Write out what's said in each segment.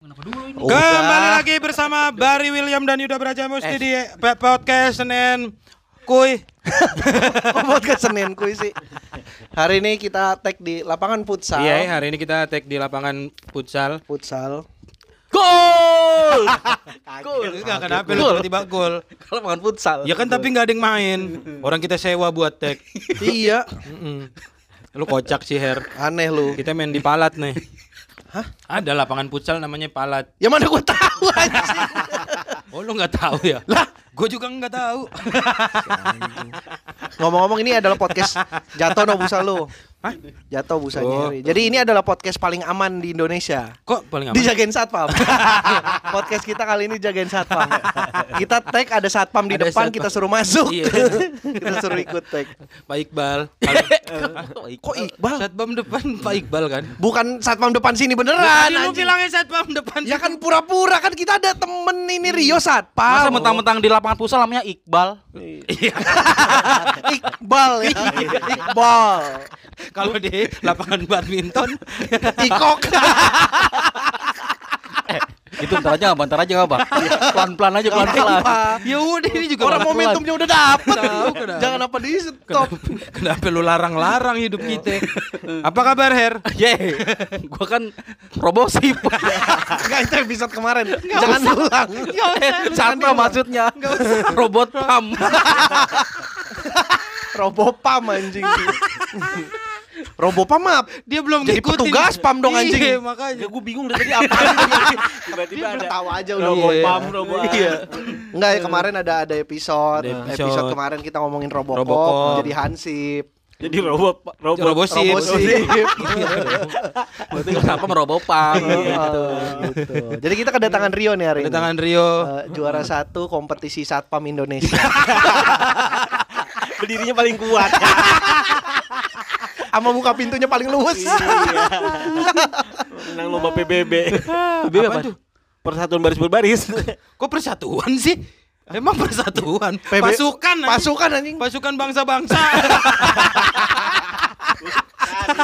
Kembali lagi bersama Barry William dan Yuda Brajamusti di P- podcast Senin Kuy. Kok podcast Senin kuy sih? Hari ini kita tag di lapangan futsal. Iya, hari ini kita tag di lapangan futsal. Futsal. Gol! Enggak kenapa lu tiba-tiba gol. Kalau makan futsal. Ya kan tapi nggak ada yang main. Orang kita sewa buat tag. iya. Lu kocak sih Her. aneh lu. Kita main di Palat nih. Hah? Ada lapangan futsal namanya Palat. Ya mana gua tahu anjing. Oh lu nggak tahu ya? Lah, gue juga nggak tahu. Ngomong-ngomong ini adalah podcast Jatuh no busa lu. Hah? Jatuh busanya. Oh. Jadi ini adalah podcast paling aman di Indonesia. Kok paling aman? Dijagain satpam. podcast kita kali ini jagain satpam. Kita tag ada satpam di Ada depan, satpam. kita suruh masuk. Iya. kita suruh ikut tag. Pak Iqbal. Kok Iqbal? Satpam depan Pak Iqbal kan? Bukan satpam depan sini beneran. Tadi lu bilangnya satpam depan. Ya kan pura-pura kan kita ada temen ini Rio Masa satpam. mentang-mentang di lapangan futsal namanya Iqbal. Iqbal ya. Iqbal. Kalau di lapangan badminton Ikok. Itu ntar aja nggak, ntar aja nggak, Bang. Pelan-pelan aja, pelan-pelan. ya udah ini juga Orang momentumnya udah dapet. Jangan apa di stop. Kenapa lu larang-larang hidup kita? Apa kabar Her? Ye, gua kan robosip. Enggak itu episode kemarin. Jangan ulang. Siapa maksudnya? Robot pam. Robopam anjing. Robopam maaf. Dia belum Jadi ngikutin. petugas pam dong, anjing. Iya, makanya. gue bingung dari tadi apa. Tiba-tiba ada tahu aja udah Robopam, Robopam. Iya. Enggak ya kemarin ada ada episode. Ada episode. episode. kemarin kita ngomongin Robocop, Robocop. jadi Hansip. Jadi robot robot Robosip. Robosip. Berarti kenapa merobopam gitu. Gitu. Jadi kita kedatangan Rio nih hari Ada ini. tangan Rio. Eh, juara satu kompetisi satpam Indonesia. Berdirinya paling kuat. Sama muka pintunya paling luwes. Menang lomba PBB. PBB Apaan apa? tuh? Persatuan baris berbaris. Kok persatuan sih? Emang persatuan. PB Pasukan. anjing. Pasukan anjing. Pasukan bangsa-bangsa.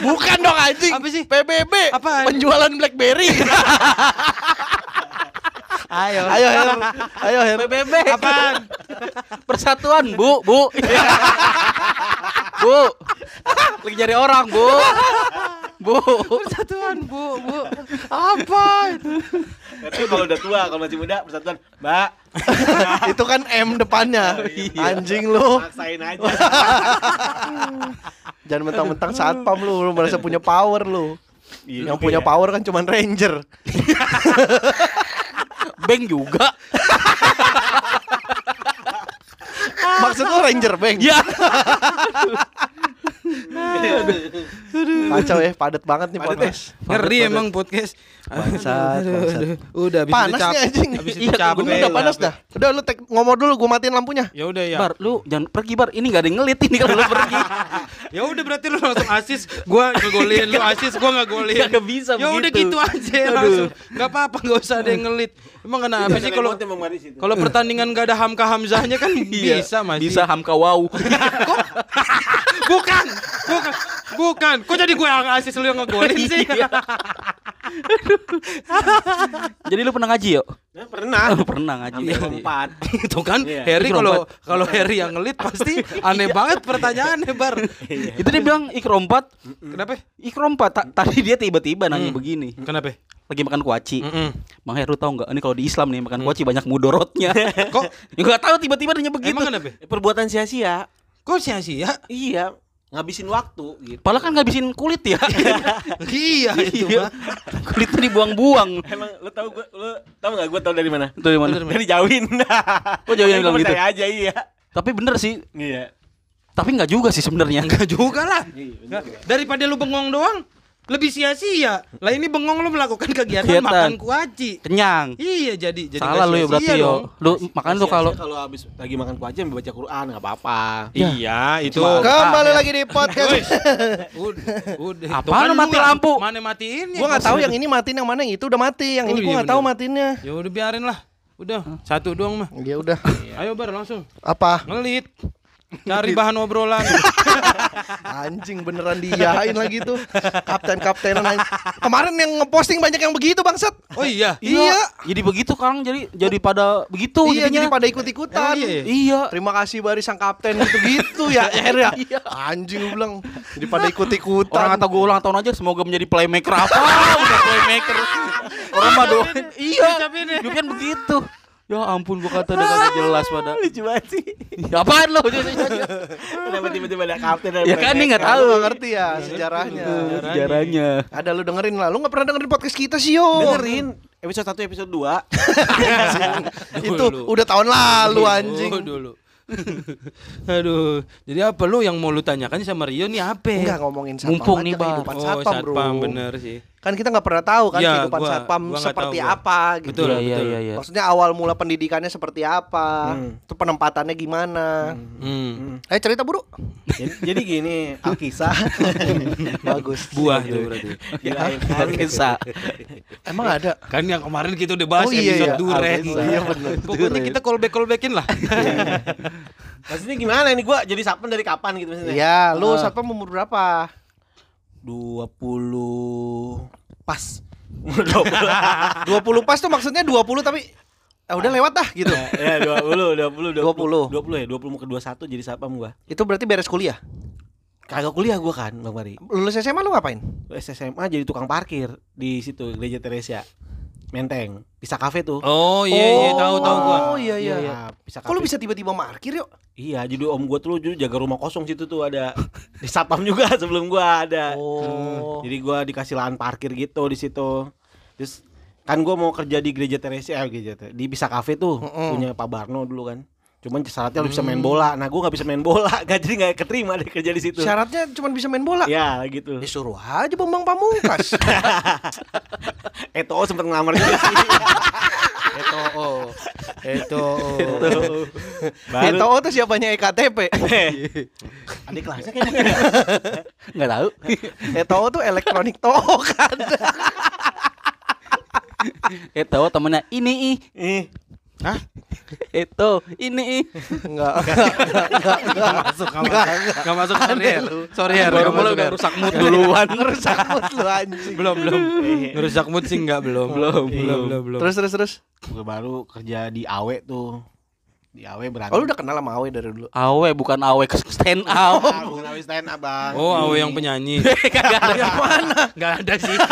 Bukan dong anjing. Apa sih? PBB. Apaan? Penjualan BlackBerry. Ayo. ayo Her. Ayo Her. PBB. Apaan? Persatuan, Bu, Bu. Bu. Lagi cari orang, Bu. Bu. Persatuan, Bu, Bu. Apa itu? Tapi kalau udah tua, kalau masih muda persatuan, Mbak, Itu kan M depannya. iya. Anjing lu. maksain aja. Jangan mentang-mentang satpam lu, lu merasa punya power lu. Iya Yang punya power kan cuman ranger. Beng juga. Maksud lu ranger, Bang? Ya. Kacau ya, padat banget nih Padat podcast. Ngeri emang podcast. Bangsat, Aduh, bangsat. aduh. Udah habis Panas itu cap- nih anjing. Habis itu Iya, capek. Udah panas dah. Udah lu tek ngomong dulu, gua matiin lampunya. Ya udah ya. Bar, lu jangan pergi, Bar. Ini gak ada yang ngelit ini kalau lu pergi. Ya udah berarti lu langsung asis, gua ngegolin, lu asis, gua ngegolin. Gak bisa Ya udah gitu aja langsung. Enggak apa-apa, enggak usah ada yang ngelit. Emang kenapa sih kalau kalau pertandingan gak ada Hamka Hamzahnya kan Iya, bisa masih. Bisa hamka wow. Bukan. Bukan. Bukan. Kok jadi gue yang asis lu yang ngegolin sih? Iya. Jadi lu pernah ngaji, yuk? Nah, pernah. Lu pernah ngaji. Berarti. empat. Itu kan Iya. Harry kalau kalau Harry yang ngelit pasti aneh banget pertanyaannya Bar. Itu dia bilang ikrompat. Kenapa? Ikrompat. Ta- tadi dia tiba-tiba nanya begini. Kenapa? Lagi makan kuaci. Mm-mm. Bang Heru tahu nggak? Ini kalau di Islam nih makan kuaci banyak mudorotnya. Kok ya nggak tahu tiba-tiba nanya begitu. emang kenapa? Perbuatan sia-sia. Kok sia-sia? Iya, ngabisin waktu gitu. Padahal kan ngabisin kulit ya. iya itu Iya. Kulitnya dibuang-buang. Emang lu tahu gua lu tahu enggak gua tahu dari mana? Dari mana? Dari jauhin. Oh, Jauhin yang bilang gitu? aja iya. Tapi bener sih. Iya. Tapi nggak juga sih sebenarnya. Enggak juga lah. Iya. Daripada lu bengong doang, lebih sia-sia. Lah ini bengong lu melakukan kegiatan Kegiatan. makan kuaci. Kenyang. Iya jadi jadi Salah nggak lu ya berarti yo. Lu makan tuh kalau kalau habis lagi makan kuaci ambil baca Quran enggak apa-apa. Iya, itu. Cuma- Kembali Ah, ya. lagi di podcast. Udah, kan lu mati nggak- lampu? Mana matiin ya? Gua nggak tahu yang ini matiin yang mana yang itu udah mati. Yang Oh, ini gua iya nggak tahu bener. matiinnya. Ya udah biarin lah. Udah, satu doang mah. Ya udah. Ayo bar langsung. Apa? Ngelit. Cari bahan obrolan. Anjing beneran diyain lagi tuh. Kapten-kaptenan. Kemarin yang ngeposting banyak yang begitu bangsat. Oh iya. Iya. Jadi begitu Kang, jadi jadi pada begitu iya jadi jadinya. pada ikut-ikutan. Emang iya? Iya. Terima kasih Bari sang kapten gitu-gitu ya. Her ya. Anjing gue bilang. Jadi pada ikut-ikutan. Orang kata gue ulang tahun aja semoga menjadi playmaker apa udah playmaker. Orang mah doain. Iya. Dia kan begitu. Ya ampun gua kata udah kagak jelas pada. Lucu banget sih. Ya, apaan lo? Kenapa tiba-tiba ada kapten dan ya kan nih nggak Tahu tahu nggak ngerti ya sejarahnya. sejarahnya. Ada lu dengerin lah. Lu nggak pernah dengerin podcast kita sih yo. dengerin episode 1 episode 2 Itu udah tahun lalu anjing. Oh, dulu. Aduh, jadi apa lu yang mau lu tanyakan sama Rio nih apa? Enggak ngomongin satpam Mumpung nih, kehidupan oh, satpam, bro. satpam bener sih. Kan kita nggak pernah tahu kan Iya, kehidupan gua- satpam gua seperti tahu gua. apa gitu. Betul, Iya iya betul. iya iya. Maksudnya awal mula pendidikannya seperti apa? Hmm. Itu penempatannya gimana? Hmm. Eh cerita buru. jadi, jadi gini Alkisah Bagus. Buah itu berarti. Kirain Alkisa. Emang ada? Kan yang kemarin kita udah bahas Oh, iya, episode iya. Alkisa. Iya, bener. Pokoknya kita callback callbackin lah. Maksudnya gimana ini gua jadi satpam dari kapan gitu maksudnya? Iya, lu Ah. satpam umur berapa? 20 pas. 20 pas tuh maksudnya 20 tapi eh, udah lewat dah gitu. ya 20 20 20. 20 ya 20 mau ke 21 jadi satpam gua. Itu berarti beres kuliah. Kagak kuliah gua kan Bang Mari. Lulus SMA lu ngapain? SMA jadi tukang parkir di situ Gereja Teresia. Menteng, Bisa Cafe tuh. Oh iya iya tahu tahu gua. Oh iya iya. Iya, Bisa Kok lu Cafe. bisa tiba-tiba parkir yuk? Iya, jadi om gua tuh dulu jaga rumah kosong situ tuh ada di satpam juga sebelum gua ada. Oh. Jadi gua dikasih lahan parkir gitu di situ. Terus kan gua mau kerja di gereja Teresia eh, gereja Te- di Bisa Cafe tuh Mm-mm. punya Pak Barno dulu kan. Cuman syaratnya lu bisa main bola. Nah, gua nggak bisa main bola, gak jadi nggak keterima deh kerja di situ. Syaratnya cuma bisa main bola. Ya, gitu. Disuruh aja Bambang Pamungkas. Eto sempet ngelamar juga sih. Eto. Eto. Baru Eto tuh siapanya EKTP. adik kelasnya kayaknya. Enggak tahu. Eto tuh elektronik tokan. Eh tahu temennya ini ih. Ih, Itu ini. Enggak, enggak, enggak, enggak. Masuk enggak masuk. Enggak masuk sorry ya. Sorry ya. Baru nggak mulai udah rusak mood duluan. Ngerusak mood lu anjing. Belum belum. Ngerusak mood sih enggak belum. Belum belum belum belum. Terus terus terus. gua baru kerja di Awe tuh. Di Awe berantem. Oh lu udah kenal sama Awe dari dulu. Awe bukan awe ke stand out. Ah, bukan Awe stand up, Bang. Oh, Awe yang penyanyi. Kagak ada yang mana? Enggak ada sih.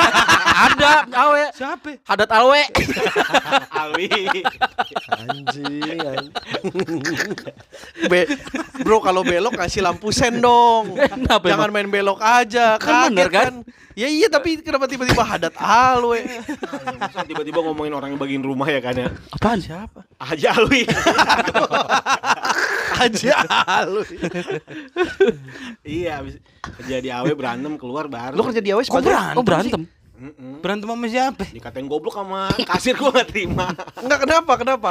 Ada awe. Siapa? Hadat awe. Alwi. Anjing. anjing. Be bro kalau belok kasih lampu sen dong. Kenapa Jangan main belok aja. Kan bener, kan? Ya iya tapi kenapa tiba-tiba hadat alwe? Masa tiba-tiba ngomongin orang yang bagiin rumah ya kan ya. Apaan siapa? Aja Alwi. aja alwe. iya, habis kerja di Awe berantem keluar baru. Lu kerja di Awe Kok sebagai berantem? Oh berantem. Mm-mm. Berantem sama siapa? Dikatain goblok sama kasir gua gak terima. Enggak kenapa? Kenapa?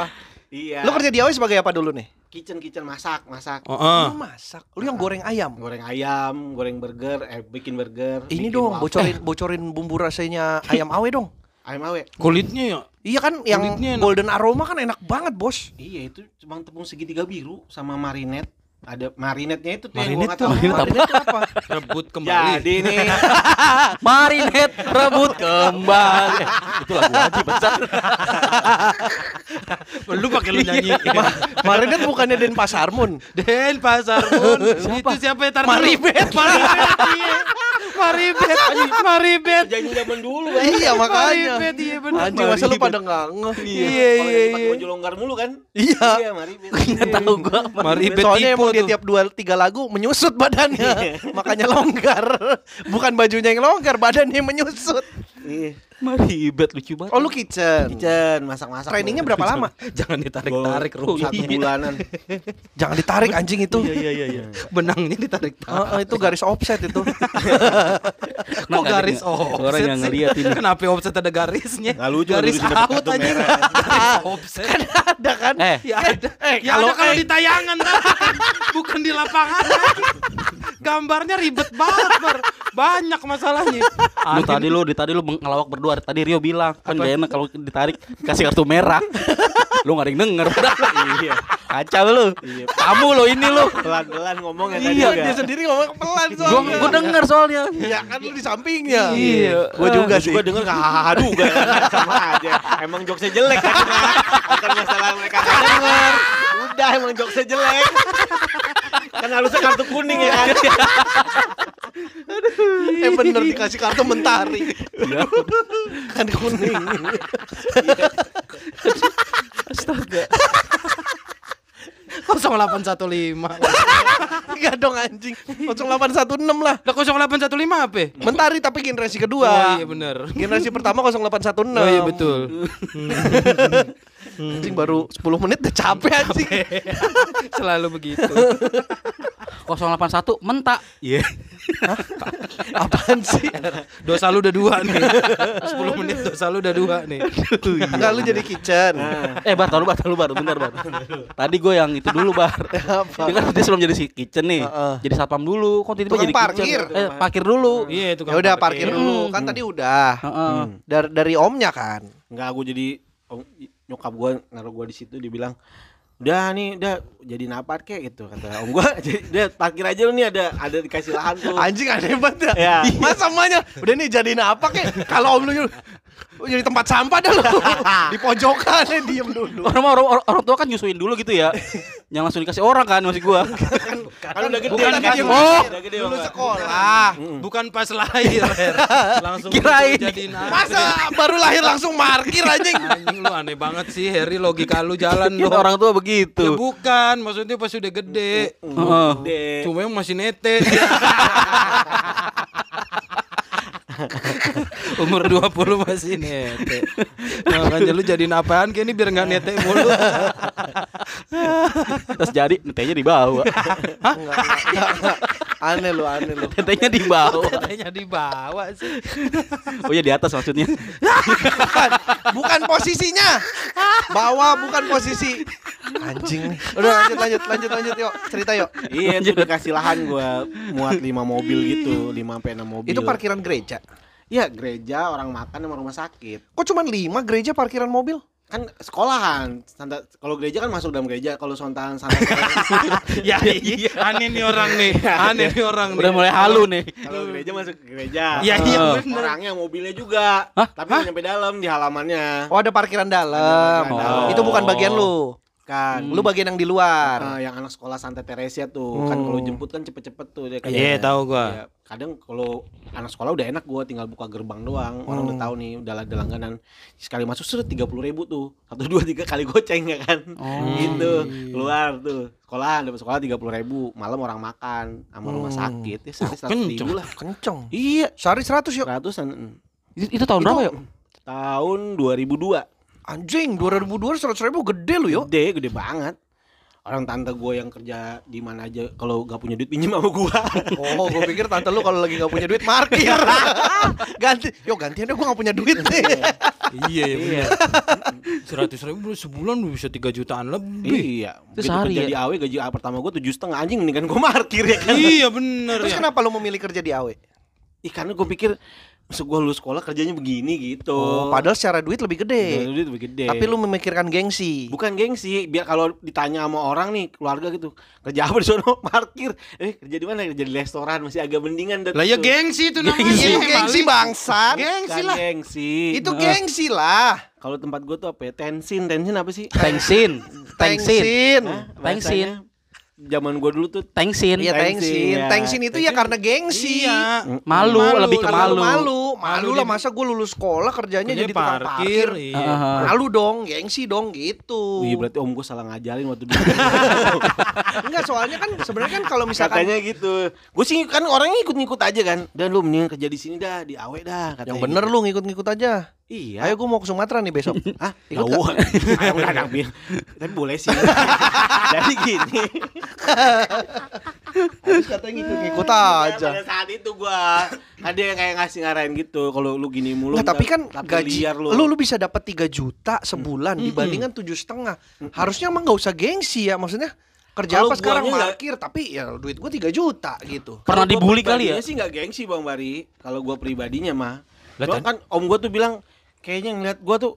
Iya. Lu kerja di Awe sebagai apa dulu nih? kitchen kitchen masak, masak. Oh, oh. Lu masak. Lu yang goreng ayam. Goreng ayam, goreng burger, eh bikin burger. Ini bikin dong, waffle. bocorin bocorin bumbu rasanya ayam Awe dong. Ayam Awe. Kulitnya ya. Iya kan yang Kulitnya enak. golden aroma kan enak banget, Bos. Iya, itu cuma tepung segitiga biru sama marinade. Ada marinade-nya itu tuh gua tuh, marinade apa? Apa? Rebut kembali. Jadi nih, Marinet rebut kembali. Itu lagu aja besar. Lu pakai lu nyanyi. Marinade bukannya Denpasar Mun. Den Pasar Pun. Itu siapa ya tar dulu. Maribet. Maribet. Iya. Janji zaman dulu. Iya makanya. Maribet iya benar. Anjing masa lu pada nggak ngeh. Iya Kalau iya yang pakai iya. baju longgar mulu kan? Iya. Iya, Maribet. Enggak tahu gua. Maribet Soalnya emang dia tiap dua tiga lagu menyusut badannya, makanya longgar. Bukan bajunya yang longgar, badannya menyusut. Iya. Maribet lucu banget. Oh lu kitchen. Kitchen, masak-masak. Trainingnya berapa lama? Jangan ditarik-tarik rusak. Satu bulanan. Jangan ditarik anjing itu. Iya iya iya. Benangnya ditarik. Oh, oh, itu garis offset itu. Kok garis offset Orang yang ngeliat ini. Kenapa offset ada garisnya? Nggak lucu, garis out aja. offset. Ada kan? Eh, Ya ada. eh, ya kalau- ada kalau eh. di tayangan tapi bukan di lapangan. Gambarnya ribet banget, Bar. Banyak masalahnya. lu tadi lu di tadi lu ngelawak berdua. Tadi Rio bilang kan gak enak kalau ditarik kasih kartu merah. lu gak ada yang denger. Iya. Kacau lu. Iya. Kamu lo ini lo. Pelan-pelan ngomongnya tadi Iya. Dia sendiri ngomong pelan Gua soalnya. gua denger soalnya. Ya kan lu di sampingnya. Iya. Gua juga sih. Gue denger hahaha juga sama aja. Emang jokesnya jelek kan? Bukan masalah mereka nggak denger. Udah emang jokesnya jelek. kan harusnya kartu kuning ya kan? Eh bener dikasih kartu mentari. kan kuning. Astaga. 0815. Enggak dong anjing. 0816 lah. Lah 0815 apa? ya? Mentari tapi generasi Oh kedua. iya bener. Generasi pertama 0816. Oh iya betul. Anjing baru 10 menit udah capek anjing. Selalu begitu. 081 mentak. Iya. Apaan sih? Dosa lu udah dua nih. 10 menit dosa lu udah dua nih. Enggak lu jadi kitchen. Eh bar, tahu bar, tahu bar, bentar bar. Tadi gue yang itu dulu bar. Apa? Dia kan dia sebelum jadi si kitchen nih, Heeh. jadi satpam dulu. Kok tiba-tiba jadi parkir. kitchen? Eh, parkir dulu. Iya itu Ya udah parkir dulu. Kan tadi udah. Heeh. Dari dari omnya kan. Enggak, gue jadi om, nyokap gue naruh gue di situ dia bilang udah nih udah jadi napat kayak gitu kata om gue jadi udah parkir aja lu nih ada ada dikasih lahan tuh Anjing aneh banget Ya. ya. Mas samanya udah nih jadiin apa kek? Kalau om lu "Oh, jadi tempat sampah dah lu. Di pojokan diem dulu. Orang, orang, orang, orang tua kan nyusuin dulu gitu ya. Yang langsung dikasih orang kan masih gua. kan udah gede bukan diem. oh Oh, udah gede Dulu sekolah. Bukan pas lahir. Langsung Kirain. jadi Masa baru lahir langsung parkir anjing? Anjing lu aneh banget sih Harry logika lu jalan dong. orang tua Ya begitu. bukan, maksudnya pas udah gede. Heeh. Gede. Cuma yang masih nete. Umur 20 masih nete. Makanya lu jadiin apaan kayak ini biar nggak nete mulu. Terus jadi netenya. Enggak, enggak, enggak. Aneh lu, aneh lu. Netenya dibawa. Netenya dibawa sih. Oh ya di atas maksudnya. Bukan, bukan posisinya. Bawah bukan posisi. Anjing nih. Udah lanjut lanjut lanjut lanjut yuk. Cerita yuk. iya itu dikasih lahan gue muat 5 mobil gitu 5 sampai 6 mobil Itu parkiran gereja. Iya gereja orang makan sama rumah sakit Kok cuman 5 gereja parkiran mobil? kan sekolahan Santa- kalau gereja kan masuk dalam gereja kalau sontaan santai ya iya, aneh nih orang nih. Aneh nih orang nih. Udah mulai halu nih. kalau gereja masuk ke gereja Ya iya Oh. bener. orangnya mobilnya juga Hah? tapi nggak nyampe dalam di halamannya Oh ada parkiran dalam. Ada parkiran dalam. Itu bukan bagian lu. kan Lu bagian yang di luar. Ah, yang anak sekolah Santa Teresia tuh kan Hmm. kalau jemput kan cepet-cepet tuh dia kayak Iya, tahu gua. Iya, kadang kalau anak sekolah udah enak gua tinggal buka gerbang doang orang udah Hmm. tahu nih udah ada langganan sekali masuk sudah tiga puluh ribu tuh satu dua tiga kali goceng ya kan Oh. gitu keluar tuh sekolah dapat sekolah tiga puluh ribu malam orang makan sama rumah Hmm. sakit ya sehari seratus ribu lah Kenceng. iya Sehari 100 yuk. seratusan mm. Itu, itu tahun berapa ya? tahun 2002 Anjing 2002 100 ribu gede lu yuk. gede gede banget orang tante gue yang kerja di mana aja kalau gak punya duit pinjam sama gua Oh, gue pikir tante lu kalau lagi gak punya duit parkir. Ganti, yo gantian deh gue gak punya duit nih. Iya ya bener. Seratus ribu sebulan bisa 3 jutaan lebih. Iya, Itu sehari kerja ya? di AW gaji pertama gue tujuh setengah anjing nih kan gue parkir ya kan. Iya bener Terus ya. kenapa lu memilih kerja di AW? Ih karena gue pikir Masuk gue lulus sekolah kerjanya begini gitu. Oh, padahal secara duit lebih gede. Duit lebih gede. Tapi lu memikirkan gengsi. bukan gengsi, biar kalau ditanya sama orang nih keluarga gitu kerja apa di sono parkir, eh kerja di mana? Kerja di restoran masih agak mendingan. Lah ya gengsi itu namanya. Itu gengsi bangsat. Gengsi Bukan lah. gengsi. Itu gengsi lah. kalau tempat gue tuh apa? ya? Tensin, tensin apa sih? Tengsin. Hah? Tengsin. Zaman gue dulu tuh Tengsin. Iya tengsin. Tengsin, ya. Tengsin itu ya karena gengsi. Iya. Malu, lebih ke malu. malu. Malu Malu lah masa gue lulus sekolah kerjanya Kerjanya jadi tukang parkir. parkir. Iya. Heeh. Malu dong, gengsi dong gitu. Iya berarti om gue salah ngajarin waktu dulu. Enggak, soalnya kan sebenarnya kan kalau misalkan katanya gitu. Gue sih kan orangnya ikut-ikut aja kan. Dan lu mendingan kerja di sini dah, di Awe dah. Katanya yang bener gitu. lu ngikut-ngikut aja. Iya. Ayo gue mau ke Sumatera nih besok. Ah, Ikut gak? Ayo udah ngambil. Tapi boleh sih. Jadi gini. Habis katanya ngikut-ngikut Nah, aja. Pada saat itu gua ada yang kayak ngasih ngarahin gitu. Kalau lu gini mulu. Nggak, tapi kan tapi gaji liar lu. lu bisa dapat 3 juta sebulan dibandingkan tujuh setengah. Harusnya emang nggak usah gengsi ya maksudnya. Kerja Kalau apa sekarang parkir tapi ya duit gua 3 juta gitu. Pernah dibully kali ya? pribadinya sih nggak gengsi Bang Bari. Kalau gua pribadinya mah. Cuma tan- kan om gua tuh bilang kayaknya ngeliat gua tuh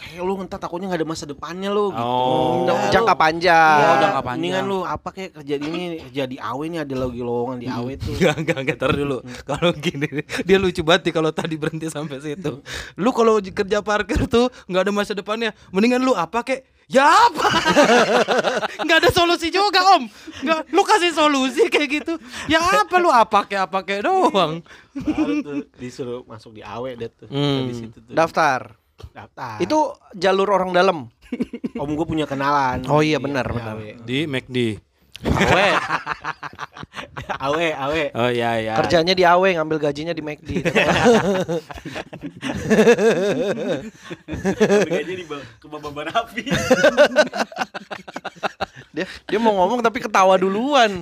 kayak lu entar takutnya nggak ada masa depannya lu gitu. Oh. Jangka lu- panjang. Iya, jangka panjang. Mendingan lu apa kayak kerja di ini kerja di AW nih ada lagi lowongan di AW tuh. Enggak, enggak, enggak, tar dulu. Kalau gini, dia lucu banget nih kalau tadi berhenti sampai situ. Lu kalau kerja parkir tuh nggak ada masa depannya. Mendingan lu apa kek? Ya apa? Nggak ada solusi juga om. Nggak, lu kasih solusi kayak gitu. Ya apa lu apa kek apa kek doang. Baru tuh disuruh masuk di AW deh tuh. Hmm. Di situ tuh. Daftar. Daftar. Itu jalur orang dalam. om gue punya kenalan. Oh iya, benar, di benar. AW. Di McD. Awe. AW, AW. Oh iya iya. Kerjanya di AW ngambil gajinya di McD. Gaji di ke bawah barapi. dia dia mau ngomong tapi ketawa duluan.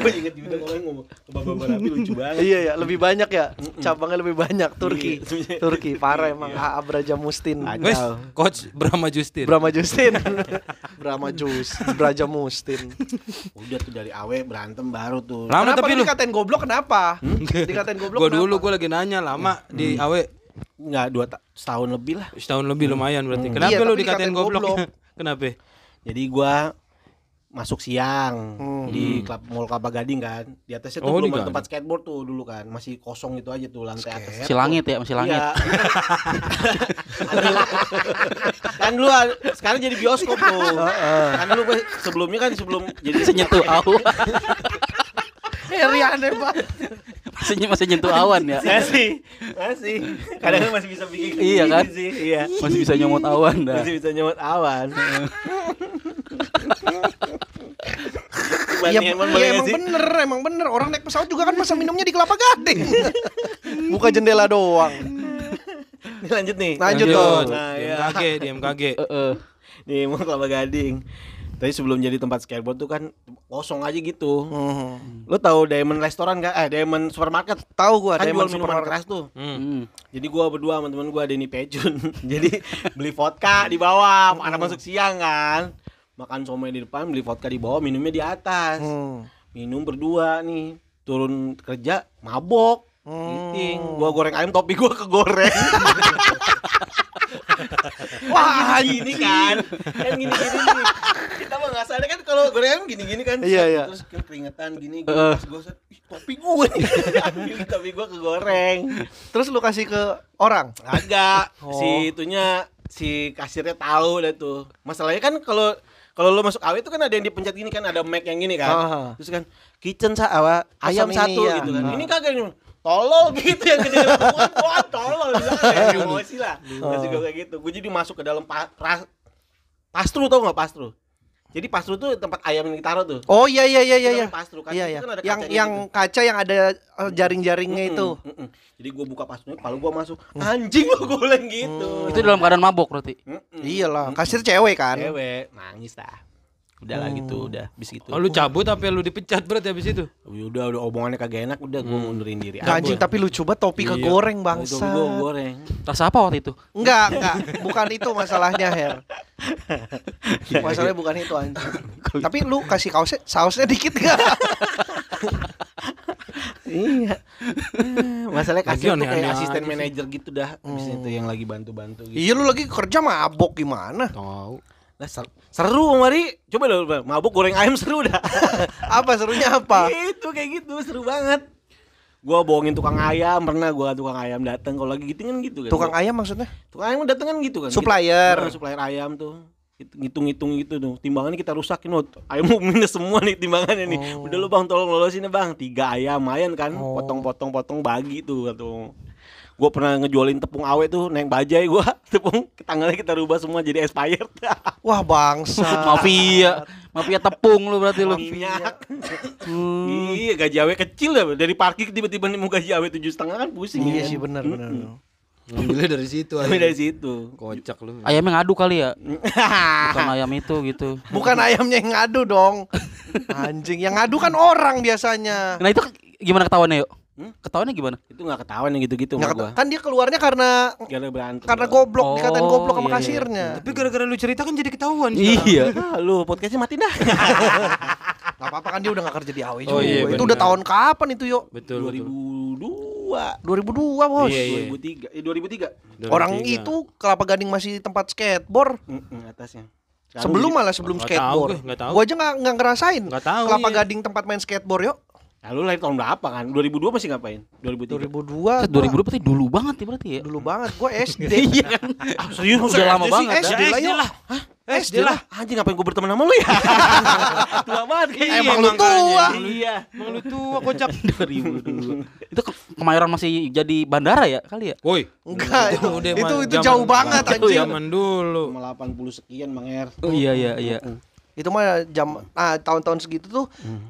Gue inget juga orang ngomong ke bawah barapi lucu banget. iya ya, lebih banyak ya. Cabangnya lebih banyak Turki. Iya. Turki parah emang AA Braja Mustin. Wes, coach Brahma Justin. Brahma Justin. Brahma Jus, Braja Mustin. Udah tuh dari AW berantem baru tuh. Lama kenapa tapi lu dikatain goblok kenapa? Dikatain goblok Gua kenapa? dulu gua lagi nanya lama di AW Nggak dua ta- setahun lebih lah. setahun lebih lumayan berarti. Kenapa Iya, lu dikatain dikatain goblok? goblok. Kenapa? Jadi gua masuk siang Hmm. di klub Mall Kelapa Gading kan. Di atasnya tuh Oh, belum ada tempat skateboard tuh dulu kan. Masih kosong itu aja tuh lantai atas. Masih langit ya, masih langit. Iya. kan dulu sekarang jadi bioskop tuh. kan dulu sebelumnya kan sebelum jadi nyentuh awan. Heri aneh banget. Masih masih nyentuh awan ya. masih masih kadang masih bisa bikin Iya kan? sih iya Masih bisa nyomot awan dah. masih bisa nyemot awan Iya, nggak emang sih? bener, emang bener. Orang naik pesawat juga kan masa minumnya di kelapa gading. Buka jendela doang. Ini lanjut nih Lanjut dong. Nah, di iya. MKG, di MKG. Heeh. di Kelapa Gading Tadi sebelum jadi tempat skateboard tuh kan kosong aja gitu. Hmm. Lo tahu Diamond Restoran gak? Eh Diamond Supermarket. Tahu gua Kan Diamond jual minuman Supermarket. keras tuh. Hmm. Hmm. Jadi gua berdua sama temen gua Denny Pejun. Jadi beli vodka di bawah, anak masuk siang kan. Makan somai di depan, beli vodka di bawah, minumnya di atas. Hmm. Minum berdua nih. Turun kerja mabok. Hmm. Gua goreng ayam topi gua kegoreng. Wah, gini kan. Kan gini-gini nih. Kita mah nggak sadar kan kalau goreng ayam gini-gini kan. Iya, iya. Terus keringetan gini gua set, "Ih, topi gue. Topi gua kegoreng. Terus lu kasih ke orang. Agak Oh. si itunya si kasirnya tahu dah tuh. Masalahnya kan kalau kalau lo masuk AW itu kan ada yang dipencet gini kan ada mic yang gini kan. Aha. Terus kan kitchen sa apa ayam ini satu ya. gitu kan. Ah. Ini kagak nih. Tolol gitu yang gede wah tolol bilang ya emosi lah. Terus juga kayak gitu. Gue jadi masuk ke dalam pa, pra- pastru tau nggak pastru? Jadi pastru tuh tempat ayam yang ditaruh tuh. Oh iya iya iya iya. Iya. pastru. Kaca Iya itu iya. kan ada Yang kacanya yang gitu. kaca yang ada eh, jaring-jaringnya itu. Jadi gue buka pastrunya, kalau gue masuk anjing lo gue bilang gitu. Itu dalam keadaan mabok berarti. Iyalah, kasir cewek kan. Cewek nangis dah. Udah lah gitu, udah bis gitu. Oh, lu cabut apa lu dipecat berarti habis itu? Ya udah udah omongannya kagak enak, udah gue mundurin diri. Nggak, anjing tapi lu coba topi Iya. kegoreng bangsa. bangsa. Gue goreng. Tas apa waktu itu? Enggak, enggak. Bukan itu masalahnya, Her. Masalahnya bukan itu anjing. Tapi lu kasih kaosnya sausnya dikit enggak? iya. Masalahnya kasih tuh kayak asisten manajer gitu dah. Abis itu yang lagi bantu-bantu gitu. iya lu lagi kerja mabok gimana? Tahu. Lah ser- seru Mari. Coba lo mabuk goreng ayam seru dah. Apa serunya apa? itu kayak gitu seru banget. Gua bohongin tukang ayam pernah gua tukang ayam datang kalau lagi gitu kan gitu kan. Tukang ayam maksudnya? tukang ayam datang kan gitu kan. Supplier. Gitu. Nah, supplier ayam tuh. Itu ngitung-ngitung gitu tuh. Timbangannya kita rusakin loh. Ayam mau minus semua nih timbangannya nih. Oh. Udah lu Bang tolong lolosin ya Bang. Tiga ayam mayan kan. Oh. Potong-potong-potong bagi tuh tuh. Gue pernah ngejualin tepung awe tuh naik bajai gua tepung tanggalnya kita rubah semua jadi expired Wah, bangsa. Mafia. Mafia tepung lu berarti lu. minyak Hmm. iya gaji awe kecil ya dari parkir tiba-tiba nih mau gaji awe tujuh setengah kan pusing Iya ya. sih benar benar. Ngambilnya dari situ Tapi dari situ Kocak lu. Ayamnya ngadu kali ya. Bukan ayam itu gitu. Bukan ayamnya yang ngadu dong. Anjing, yang ngadu kan orang biasanya. Nah itu gimana ketahuannya yuk? Hmm? Ketahuannya gimana? itu nggak ketahuan yang gitu-gitu sama gua kan dia keluarnya karena gara berantem karena goblok, Oh, dikatain goblok sama iya, iya. kasirnya. Tapi gara-gara lu cerita kan jadi ketahuan. Iya. Ah, lu podcastnya mati dah Gak apa-apa kan dia udah gak kerja di AW Oh, juga. iya, itu udah tahun kapan itu yuk? Betul. betul. 2002 2002. 2002 bos. Iya, iya. 2003. Eh 2003. Orang 2003. itu Kelapa Gading masih tempat skateboard. Mm-mm, atasnya. Sekarang Sebelum jadi- malah sebelum Nggak skateboard. tahu gue, nggak tahu. Gua aja nggak nggak ngerasain. Nggak tahu, Kelapa iya. Gading tempat main skateboard yuk. Nah, lu lahir tahun berapa kan? 2002 masih ngapain? 2003. 2002. Set 2000 berarti dulu banget ya berarti ya. Dulu banget gua SD. Iya kan. serius Udah lama banget. SD Ya, lah SD lah. Hah? SD SD lah. Anjing ngapain gue berteman sama lu ya? Tua banget kayaknya. Emang lu tua. Iya. Emang lu tua kocak. 2002. Itu ke Kemayoran masih jadi bandara ya kali ya? Woi, Enggak, itu udah itu, itu zaman- jauh banget Itu anjing. Zaman dulu. Cuma 80 sekian Bang Er. Oh iya iya iya. Itu mah jam ah tahun-tahun segitu tuh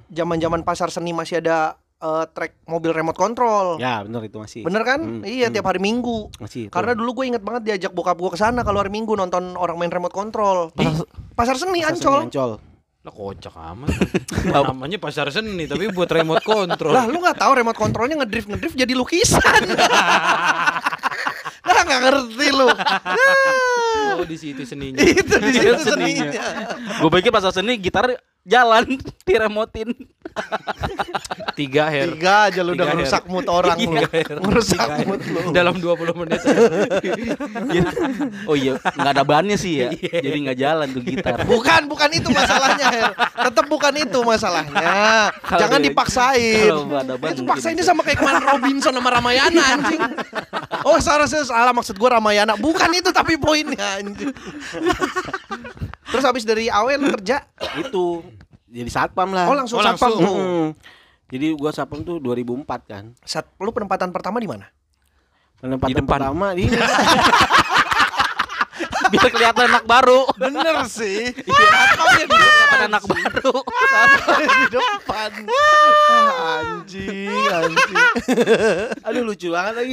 zaman-zaman pasar seni masih ada eh, track mobil remote control. Ya, bener itu masih. Bener kan? Hmm, Iya, hmm. tiap hari Minggu. Masih. itu. Karena dulu gue inget banget diajak bokap gue ke sana kalau hari Minggu nonton orang main remote control. Di pasar seni Pasar seni Ancol. Ancol. Lah kocak amat. Namanya pasar seni tapi buat remote control. Lah lu nggak tahu remote controlnya ngedrift ngedrift jadi lukisan. Lah nggak ngerti lu. oh di situ seninya. Itu di situ Seninya. seninya. Gue pikir pas seni gitar jalan diremotin. Tiga her. Tiga aja lu udah Tiga ngerusak mood orang lu. Ngerusak Tiga mood lu. Dalam 20 menit. oh iya, nggak ada bannya sih ya. Jadi nggak jalan tuh gitar. Bukan, bukan itu masalahnya, Her. Tetap bukan itu masalahnya. Kalau Jangan dia- dipaksain. kalau ada ban itu paksainnya bisa. sama kayak kemarin Robinson sama Ramayana anjing. Oh, salah salah, salah maksud gua Ramayana. Bukan itu tapi poinnya. Terus habis dari AW lu kerja? Itu jadi satpam lah. Oh, langsung Oh, satpam langsung. Mm-mm. Jadi gua satpam tuh 2004 kan. Sat, lu penempatan pertama di mana? Penempatan Di depan. pertama di. Biar kelihatan anak baru. Bener sih. Di depan anak baru. di depan. Anjing, anjing. Aduh lucu banget lagi.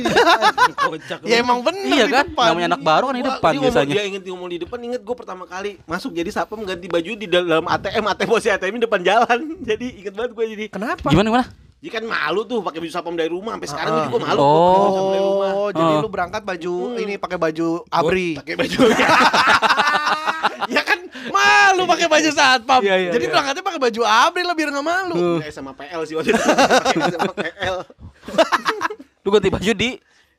Kocak. Ya emang bener Iya di kan? depan. Namanya anak baru kan di depan dia biasanya. Dia inget dia ngomong di depan, inget gue pertama kali masuk jadi satpam ganti baju di dalam ATM, ATM posisi ATM di depan jalan. Jadi inget banget gue jadi. Kenapa? Gimana gimana? Jadi kan malu tuh pakai baju satpam dari rumah sampai sekarang gue juga malu. Oh. gua pakai baju satpam dari rumah. Oh, jadi Oh. lu berangkat baju ini pakai baju abri. Pakai baju. ya kan malu pakai baju satpam. Iya, iya, Jadi iya. berangkatnya pakai baju abri lah biar nggak malu. Kayak sama PL sih waktu itu. Pakai sama PL. Lu ganti baju di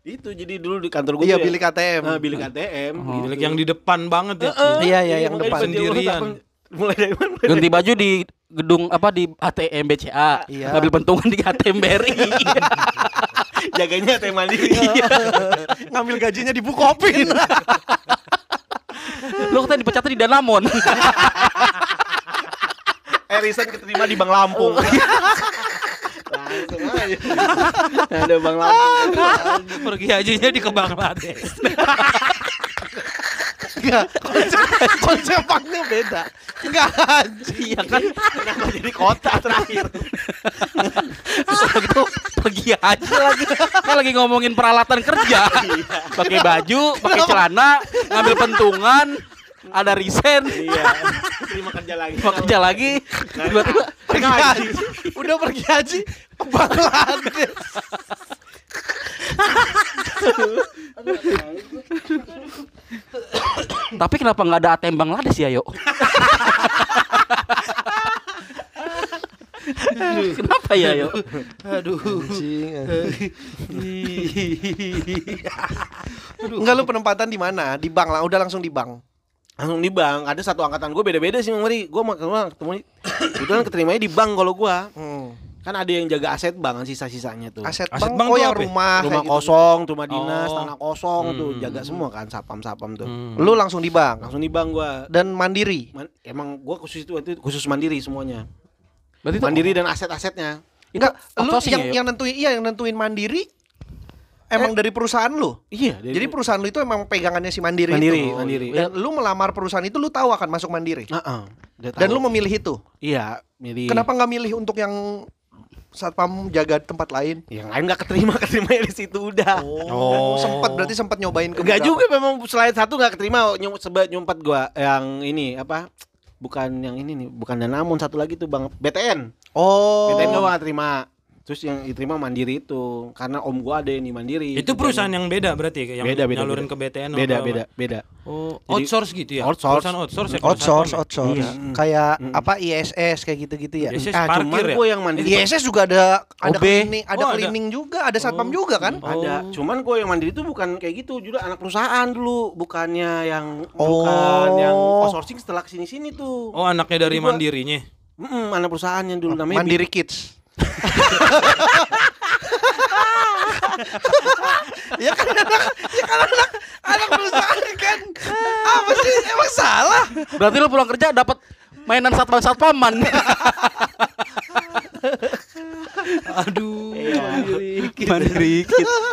Itu jadi dulu di kantor gue Iya, bilik ATM. Nah, bilik ATM. Oh. Bilik yang di depan banget ya. Iya, iya, yang depan. Sendirian. Mulai dari mana? Ganti baju di gedung apa di ATM BCA. Iya. Ngambil pentungan di ATM BRI. Jaganya ATM mandiri. Ngambil gajinya di Bukopin. Lu katanya dipecatnya di Danamon. Erisan keterima di Bank Lampung. Langsung aja. Ada Bang Lampung. Pergi hajinya di ke Bangladesh. Enggak, konsep, konsep banknya beda. Enggak anjing. Iya kan? Kenapa jadi kota terakhir? Udah gitu pergi aja lagi. Kan lagi ngomongin peralatan kerja. Pakai baju, pakai celana, ngambil pentungan, ada resign, Iya. Terima kerja lagi. mau kerja lagi. Tiba-tiba Pergi haji. Udah pergi haji ke Bangladesh. Tapi kenapa nggak ada ATM Bangladesh ya, yuk? kenapa ya, yuk? Aduh. Anjing. Enggak lu penempatan di mana? Di bank lah, udah langsung di bank. Langsung di bank. Ada satu angkatan gue beda-beda sih Bang Mari. Gue ketemu ketemu kebetulan keterimanya di bank kalau gue. Hmm. Kan ada yang jaga aset bank kan sisa-sisanya tuh. Aset, Aset bank, bank oh tuh yang ya? rumah, rumah gitu. kosong, rumah dinas, Oh. tanah kosong tuh Hmm. jaga semua kan sapam-sapam tuh. Hmm. Lu langsung di bank Langsung di bank gua. dan mandiri. Man- emang gua khusus itu waktu itu khusus mandiri semuanya. Berarti itu Mandiri dan aset-asetnya. Enggak, lu yang ya, Yuk? yang nentuin iya yang nentuin mandiri emang dari perusahaan lu. Iya, dari Jadi perusahaan lu itu emang pegangannya si mandiri, Mandiri, itu. Mandiri. Dan lu melamar perusahaan itu lu tahu akan masuk mandiri. Heeh. Udah Dan tahu. lu memilih itu. iya, milih. Kenapa nggak milih untuk yang satpam jaga tempat lain? Yang lain nggak keterima, keterima di situ udah. Oh, sempat berarti sempat nyobain ke Enggak beberapa. juga memang selain satu nggak keterima nyum, seba nyumpat gua yang ini apa? Bukan yang ini nih, bukan Danamon satu lagi tuh Bang BTN. Oh. BTN gua nggak terima. Terus yang diterima mandiri itu karena om gua ada yang di mandiri. Itu perusahaan yang beda berarti yang Beda, beda, nyalurin beda. ke BTN beda apa- beda beda. Oh, Jadi- outsource gitu ya? Outsource. Perusahaan outsource ya? Outsource, ya? outsource. Iya. Kayak Mm. apa ISS kayak gitu-gitu ya. ISS Ah, parkir cuman ya? gua yang mandiri. Di ISS juga ada ada OB. cleaning, ada Oh, ada. cleaning juga, ada satpam juga kan? Ada. Oh. Cuman gua yang mandiri itu bukan kayak gitu, juga anak perusahaan dulu, bukannya yang Oh. bukan yang outsourcing setelah ke sini-sini tuh. Oh, anaknya dari Jadi gua- mandirinya. Mm, anak perusahaan yang dulu namanya Mandiri Kids. Ya kan anak, ya kan anak, anak perusahaan kan. Apa sih? Emang salah? Berarti lu pulang kerja dapat mainan satpam satpaman. Aduh, Iya. Mandiri.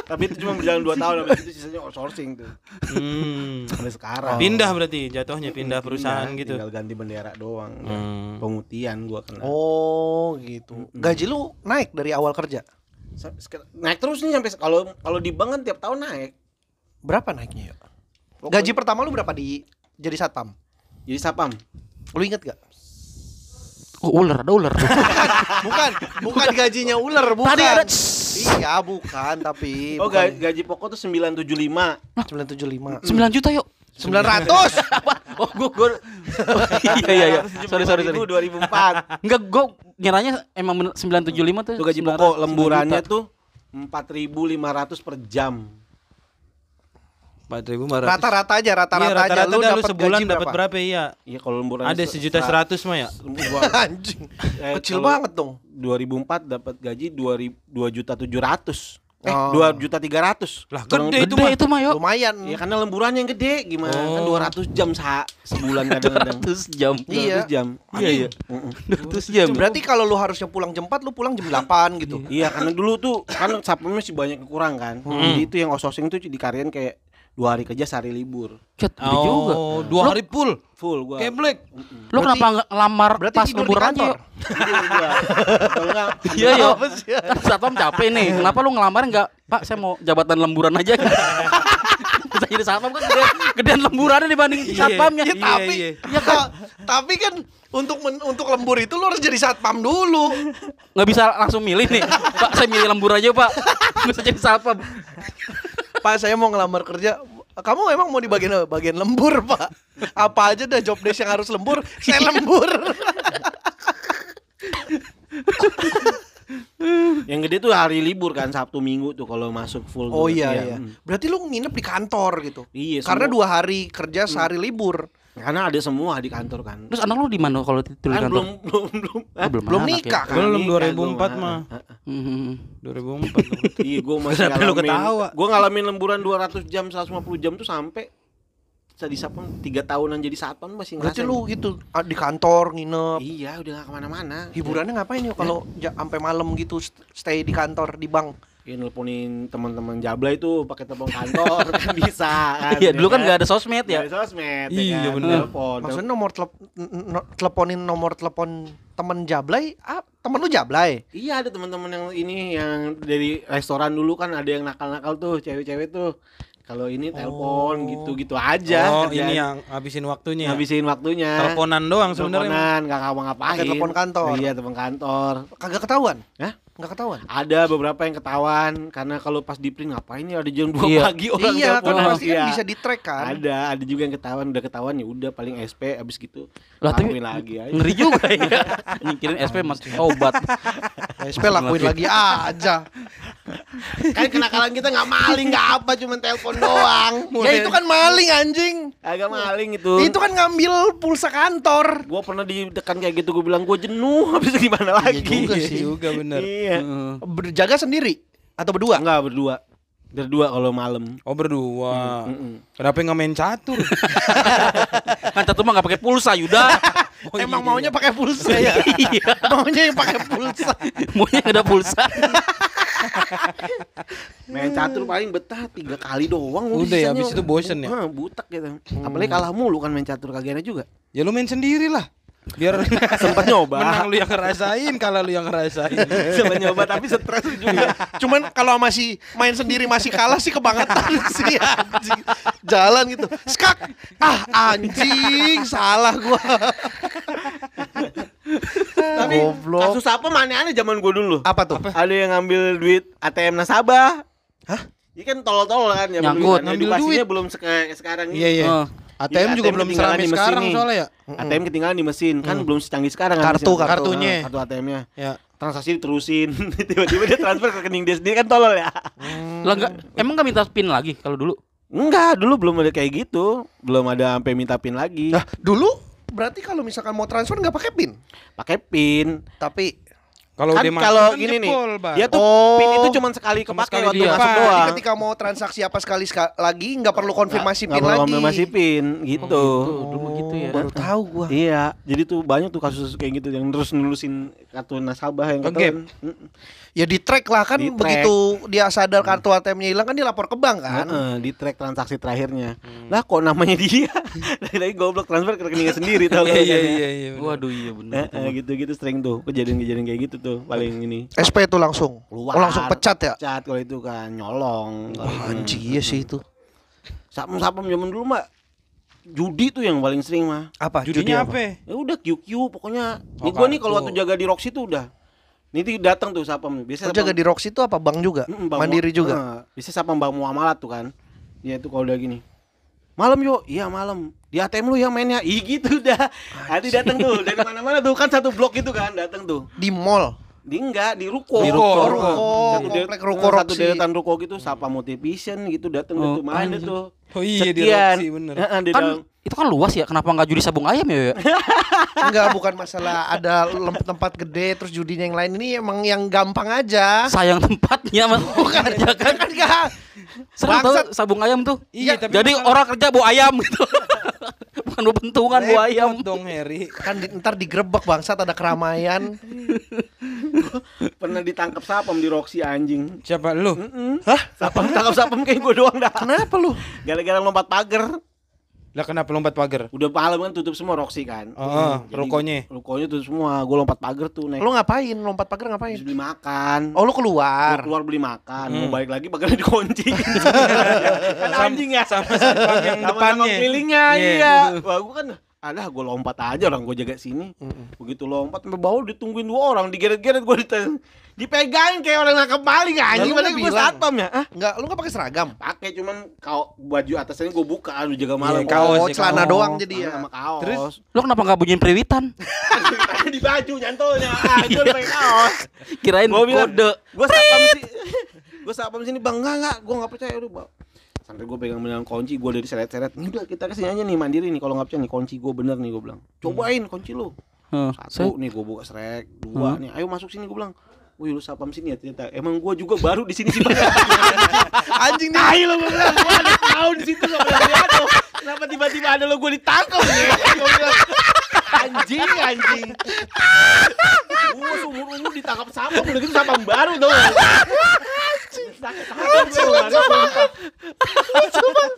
Tapi itu cuma berjalan 2 tahun habis itu sisanya outsourcing tuh. Hmm. Sampai sekarang. Pindah berarti jatuhnya pindah perusahaan Pindah, gitu. Tinggal ganti bendera doang. Hmm. Pemutihan gua kena. Oh, gitu. Gaji lu naik dari awal kerja. Naik terus nih sampai kalau kalau di bank kan tiap tahun naik. Berapa naiknya ya? Gaji pertama lu berapa di jadi satpam? Jadi sapam. Lu inget gak? Oh, ular, ada ular. Bukan, bukan gajinya ular, bukan. Tadi ada Iya, bukan, tapi Oh bukan ga- gaji pokok tuh 975. 975. 9 juta yuk. 900. Oh, gua gua Iya iya iya. Sorry sorry sorry. 2004. Enggak, gua ngiranya emang bener 975 tuh. Itu gaji 900, pokok 9 lemburannya juta. tuh 4.500 per jam. 4.500. Rata-rata aja, rata-rata Iya, aja. rata-rata Lu dah lu dapat sebulan dapat berapa iya? Iya kalau lemburan Ada sejuta seratus mah ya? Anjing. Eh, Kecil banget dong. 2004 dapat gaji 2 juta 700. Eh, Oh. 2 juta 300. Lah, Kurang- gede itu Gede mah. itu mah yuk. Lumayan. Ya karena lemburannya yang gede gimana? Kan Oh. 200 jam sa sebulan kadang-kadang. 200 jam. Iya. 200 jam. Iya iya. Mm-mm. 200 jam. Berarti kalau lu harusnya pulang jam 4, lu pulang jam 8 gitu. Iya karena dulu tuh kan satpamnya masih banyak kurang kan. Jadi itu yang outsourcing tuh dikaryain kayak dua hari kerja sehari libur. Cet, gede juga. Oh, dua hari full. Full gua. Kayak Black. Lu kenapa nggak ngelamar Berarti pas liburan aja yuk? Enggak Iya iya. Kan satpam capek nih. Kenapa lu ngelamar nggak? Pak, saya mau jabatan lemburan aja. Bisa jadi satpam kan gedean, gedean lemburannya dibanding Iya, satpamnya. iya, tapi iya. ya kan tapi kan untuk men- untuk lembur itu lu harus jadi satpam dulu. Nggak bisa langsung milih nih. Pak, saya milih lembur aja, Pak. Nggak usah jadi satpam. Pak, saya mau ngelamar kerja. Kamu emang mau di bagian? Bagian lembur, Pak. Apa aja dah job desk yang harus lembur, saya lembur. yang gede tuh hari libur kan Sabtu Minggu tuh kalau masuk full. Oh tuh. iya iya. mm. Berarti lu nginep di kantor gitu. Iya. Karena semua- dua hari kerja sehari libur. Karena ada semua di kantor kan. Terus anak lu di mana kalau tidur di Kan kantor? belum belum belum. Oh, belum, Belum anak nikah ya. kan? Belum Nikah 2004 gua. mah. Hmm. 2004. Iya, gua masih Kenapa lu ngalamin. ketawa? Gua ngalamin lemburan 200 jam, 150 jam tuh sampai saya di satpam 3 tahunan jadi satpam masih Berarti ngerasain. lu itu ah, di kantor nginep. Iya, udah gak ke mana-mana. Hiburannya ngapain yuk kalau ja- sampai malam gitu st- stay di kantor di bank? Ya nelponin teman-teman Jabla itu pakai telepon kantor kan bisa kan. Iya, dulu kan nggak ada sosmed ya. ada sosmed. Iya, ya kan? bener. Telepon. Maksudnya nomor teleponin nomor telepon temen Jablay, ah, temen lu Jablay. Iya ada teman-teman yang ini yang dari restoran dulu kan ada yang nakal-nakal tuh cewek-cewek tuh. Kalau ini telepon Oh. gitu-gitu aja. Oh, kerjaan. ini yang habisin waktunya. ya? ngabisin waktunya. Teleponan doang sebenarnya. Teleponan nggak ngapa-ngapain. Pakai telepon kantor. Iya telepon kantor. Kagak ketahuan? Hah? Nggak ketahuan? Ada beberapa yang ketahuan karena kalau pas di print ngapain ya ada jam 2 Iya. pagi orang iya, kan telepon. pasti kan Iya. bisa di track kan. Ada, ada juga yang ketahuan, udah ketahuan ya udah paling SP abis gitu. Lah, tapi lakuin lagi aja. Ngeri juga ya. Nyikirin SP mas obat. SP lakuin lagi aja. kan kenakalan kita nggak maling nggak apa cuman telepon doang ya itu kan maling anjing. agak maling itu Itu kan ngambil pulsa kantor. gue pernah ditekan kayak gitu gue bilang gue jenuh habis gimana lagi juga Iya sih. juga bener. Iya Berjaga sendiri atau berdua? enggak berdua berdua kalau malam Oh berdua. Mm-mm. Kenapa nggak main catur? Kan satu mah nggak pakai pulsa Yuda. Oh, Emang iya. maunya pakai pulsa ya? Iya. maunya yang pakai pulsa. Maunya ada pulsa. main catur paling betah tiga kali doang Udah ya, habis itu bosen ya? Butak gitu apalagi kalah mulu kan main catur kagak enak juga Ya lu main sendiri lah. Biar Sempat nyoba. Menang lu yang ngerasain, kalah lu yang ngerasain. sempat nyoba tapi stres juga Cuman kalau masih main sendiri masih kalah sih kebangetan sih anjing. Jalan gitu. Skak. Ah anjing, salah gua. Tapi Goblok. kasus apa aneh-aneh zaman gue dulu. Apa tuh? Ada yang ngambil duit ATM nasabah. Hah? Ini kan tolol-tolol kan ya Nyangkut. Ngambil Edukasinya duit. belum seka- sekarang ini. Iya iya. Oh. ATM Jadi juga ATM belum ketinggalan seramai di mesin sekarang nih. soalnya ya. ATM ketinggalan di mesin kan belum secanggih sekarang kan Kartu. Kartunya. Nah, kartu ATM-nya. Ya. Transaksi diterusin. Tiba-tiba dia transfer ke rekening dia sendiri kan tolol ya. Lah enggak emang enggak minta pin lagi kalau dulu? Enggak, dulu belum ada kayak gitu. Belum ada sampai minta pin lagi. Nah, dulu berarti kalau misalkan mau transfer nggak pakai pin, Pakai pin. tapi Kalau kan kalau kan gini nih, dia tuh Oh. pin itu cuma sekali kepake sekali waktu dia. masuk Pak, jadi doang. ketika mau transaksi apa sekali ska- lagi nggak perlu konfirmasi Nggak pin perlu lagi. konfirmasi pin gitu. Oh, dulu gitu ya. Baru tahu gua. Iya, jadi tuh banyak tuh kasus kayak gitu yang terus nulisin kartu nasabah yang. Mm. Ya di track lah kan Di track. begitu dia sadar kartu ATM-nya hilang kan dia lapor ke bank kan. Heeh, di track transaksi terakhirnya. Lah kok namanya dia? Lagi goblok transfer ke rekeningnya sendiri tau Iya kan? iya iya iya. Waduh iya bener. Heeh, gitu-gitu sering tuh kejadian-kejadian kayak gitu tuh paling ini. SP itu langsung. Keluar. Oh, langsung pecat ya. Cat kalau itu kan nyolong. Wah, anjing iya sih itu. Sapem-sapem zaman dulu mah judi tuh yang paling sering mah. Apa? Judinya judi apa? Ya udah QQ pokoknya. Oh, Nih gua nih kalau waktu jaga di Roxy tuh udah. Tuh datang tuh sapem. Biasa jaga di Roxy itu apa bank juga? Mm, Bang Mandiri juga. Bisa sapem Bang Muamalat tuh kan. Dia tuh kalau udah gini. Malam yuk, iya malam. Di ATM lu yang mainnya. Ih gitu dah. Nanti datang tuh dari mana-mana tuh kan satu blok itu kan datang tuh. Di mall. Di enggak di ruko. Di ruko, ruko. Satu Komplek ruko satu deretan ruko gitu Sapa Motivation gitu datang Oh, tuh main tuh. Oh iya di Sekian. Roxy bener. Heeh, di Kan dalam. itu kan luas ya, kenapa enggak judi sabung ayam ya? ya? Enggak, bukan masalah ada tempat gede terus judinya yang lain ini emang yang gampang aja. Sayang tempatnya Mas. Bukan ya kan? Kan enggak. Seru tau Bangsat. sabung ayam tuh. Iya, tapi Jadi orang kerja bawa ayam gitu. Bukan bentungan bawa ayam. Dong Harry. Kan di- ntar digerebek bangsat ada keramaian. Pernah ditangkap sapam di Roxy anjing. Siapa lu? Hah? Sapam tangkap sapam kayak gue doang dah. Kenapa lu? Gara-gara lompat pagar. Lah kenapa lompat pagar? Udah malam kan tutup semua Roxy kan. Oh, Jadi rukonya. Rukonya tutup semua. Gue lompat pagar tuh naik. Lu ngapain? Lompat pagar ngapain? Beli makan. Oh, lu Gua keluar. keluar beli makan, Hmm. mau balik lagi pagarnya dikunci. kan anjing ya. Sama satpam yang Sama depannya. kelilingnya Iya. iya. Wah, gua kan Alah, gue lompat aja orang gue jaga sini. Begitu lompat sampai bawah ditungguin dua orang, digeret-geret gue ditanya. Dipegangin kayak orang nangkap maling anjing, Lalu padahal lu gue bilang. satpam ya. Ah, Enggak, lu enggak pakai seragam. pakai cuman kau baju atasnya gue buka, lu jaga malam. Iya, kaos oh, ya, celana kaos. doang jadi ya. sama kaos. Terus? Lu kenapa enggak bunyiin periwitan? di baju nyantolnya. Ah, itu udah pakai kaos. Kirain Gua bilang, kode. Gue sapam sih. gue sapam sini bang enggak enggak, gue nggak percaya udah bang. Sampai gue pegang beneran kunci, gue dari seret-seret. Ini udah kita ke sini aja nih mandiri nih. Kalau nggak percaya nih kunci gue bener nih gue bilang. Cobain kunci lu. Heh, Satu nih gue buka serek, dua nih. Ayo masuk sini gue bilang. Wih lu sapam sini ya ternyata. Emang gue juga baru di sini sih. Anjing nih. Ayo lo gue bilang. Gue ada tahu di situ nggak pernah lihat lo. Kenapa tiba-tiba ada lo gue ditangkap nih? Bilang. Anjing, anjing. Gue seumur umur ditangkap sapam, udah gitu sapam baru dong. Sakit hati gue, Bang. Sumpah.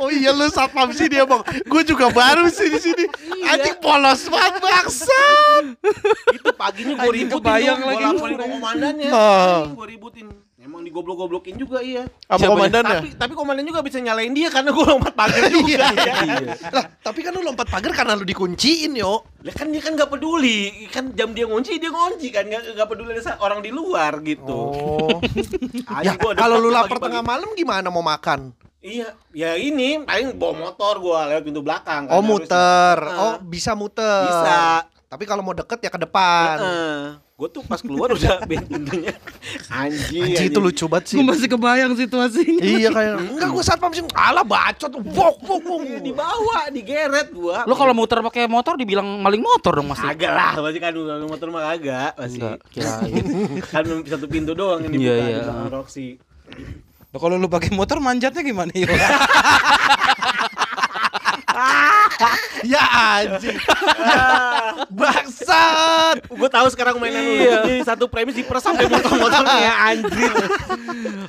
Oh iya lu satpam sini ya, Bang. Gue juga baru sih di sini. Anjing polos banget bangsa. Itu paginya gue ributin. Gue laporin ke komandannya. Ah. Gue ributin. Emang digoblok-goblokin juga iya. Sama komandannya. Tapi tapi komandan juga bisa nyalain dia karena gue lompat pagar juga. Lah, tapi kan lu lompat pagar karena lu dikunciin, yo. Lah kan dia kan nggak peduli, kan jam dia ngunci dia ngunci kan nggak nggak peduli ada orang di luar gitu. Oh. Ya, gua kalau lu lapar tengah malam gimana mau makan? Iya, ya ini paling bawa motor gua lewat pintu belakang. kan, Oh, muter. Heeh. Oh, bisa muter. Bisa. Tapi kalau mau deket ya ke depan. Gue tuh pas keluar udah pintunya anjing. Anjing itu lucu banget sih. Gue masih kebayang situasinya. iya kayak enggak gua satpam sih. Alah bacot. Bok bok bok. Iya, dibawa, digeret gua. Lu kalau muter pakai motor dibilang maling motor dong Mas. Kagak lah, masih kan motor mah kagak, masih. Enggak, kirain. kan satu pintu doang yang Iya, dibuka iya. di belakang Roxy. Loh, kalau lu pakai motor manjatnya gimana yo? Ya anjing. Bangsat. Gue tahu sekarang mainan lu. Iya. Jadi satu premis diperes sampai motor-motornya anjir.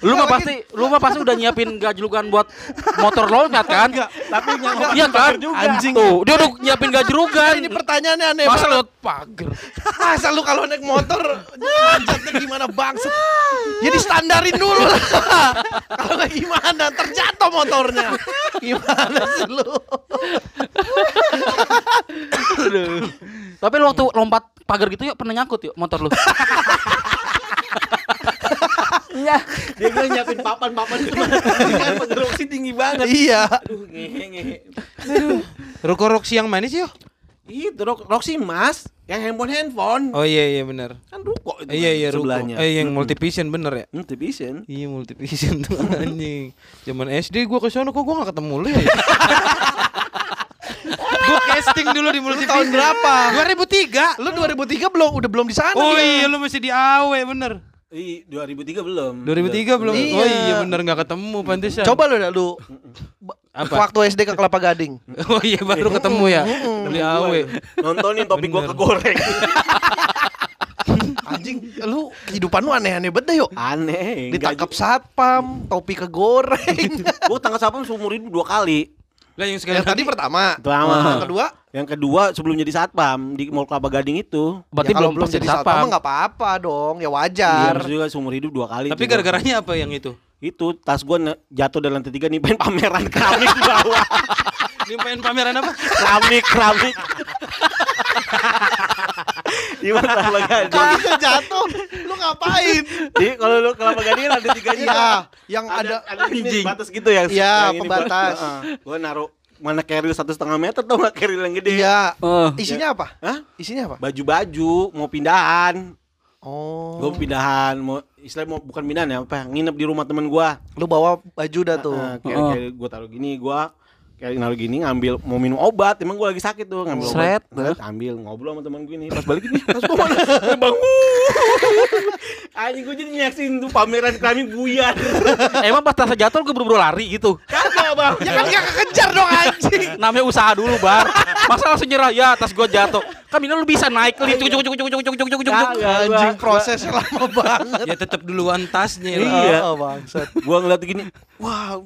Lu mah pasti lu mah pasti udah nyiapin gajlukan buat motor loncat kan? Tapi nyangkut Iya kan? Anjing. Tuh, dia udah nyiapin gajrugan. Ini pertanyaannya aneh Masa banget. lewat pagar? Masa lu kalau naik motor manjatnya gimana bangsat? Ya distandarin dulu lah. kalau gimana terjatuh motornya. Gimana sih lu? Tapi lu waktu lompat pagar gitu yuk pernah nyangkut yuk motor lu. Dia bilang nyiapin papan-papan ke mana Kan pengeroksi tinggi banget Iya. Aduh ngehe ngehe Rokok Roxy yang manis yuk. Itu Ro- Roxy mas Yang handphone-handphone Oh iya iya benar. Kan ruko itu Iya iya Ruko. sebelahnya Eh yang multivision bener ya? Multivision Iya multivision tuh anjing. Zaman SD gua ke sono kok gua gak ketemu lu ya. gua casting dulu di multivision. tahun berapa? 2003. Lu 2003 belum udah belum di sana. Oh dia. iya lu masih di AW bener. Ih, 2003 belum 2003 belum. Iya. Oh iya bener gak ketemu pantesan. Coba lu dah lu. Apa? Waktu SD ke Kelapa Gading. Oh iya baru ketemu ya. Di AW. Nontonin topi gua kegoreng Anjing, lu kehidupan lu aneh-aneh banget yuk. Aneh Ditangkap satpam, topi kegoreng. Gue tangkap sapam seumur hidup dua kali Lah yang sekali Yang tadi pertama. Pertama. Yang kedua, Yang kedua sebelum jadi satpam Di Mall Kelapa Gading itu Berarti ya belum pas jadi satpam. nggak apa-apa dong, ya Iya wajar. maksud juga seumur hidup dua kali Tapi gara-garanya apa yang itu? Itu tas gue jatuh dari lantai tiga Nimpain pameran keramik di bawah Nimpain pameran apa? Keramik Keramik Di Mall Kelapa Gading Kalau bisa jatuh, lu ngapain? Jadi kalau lu Kelapa Gading lantai tiganya Iya, yang ada ada ini batas gitu ya Iya, yang ini pembatas. gue naruh mana carrier satu setengah meter tau nggak carrier yang gede Iya. Isinya apa? Hah? Isinya apa? baju-baju mau pindahan Oh. gue pindahan mau istilah mau bukan pindahan ya apa nginep di rumah temen gua Lu bawa baju dah tuh. Nah, kayak, Oh. kayak gue taruh gini gua kayak naruh gini ngambil mau minum obat emang gua lagi sakit tuh ngambil Sret. obat Sret, ambil ngobrol sama temen gue nih pas balik ini pas gua mana Eh, anjing gue jadi nyaksin tuh pameran kami buyar Emang pas tasnya jatuh gue buru-buru lari gitu. kagak bang Ya kan gak kekejar dong anjing. Namanya usaha dulu, Bar. Masa langsung nyerah ya tas gua jatuh. Kan minimal lu bisa naik lift cuk cuk cuk cuk cuk cuk cuk cuk cuk. Anjing prosesnya lama banget. Ya tetap duluan tasnya lah. Iya. Oh, bangsat. gua ngeliat gini wah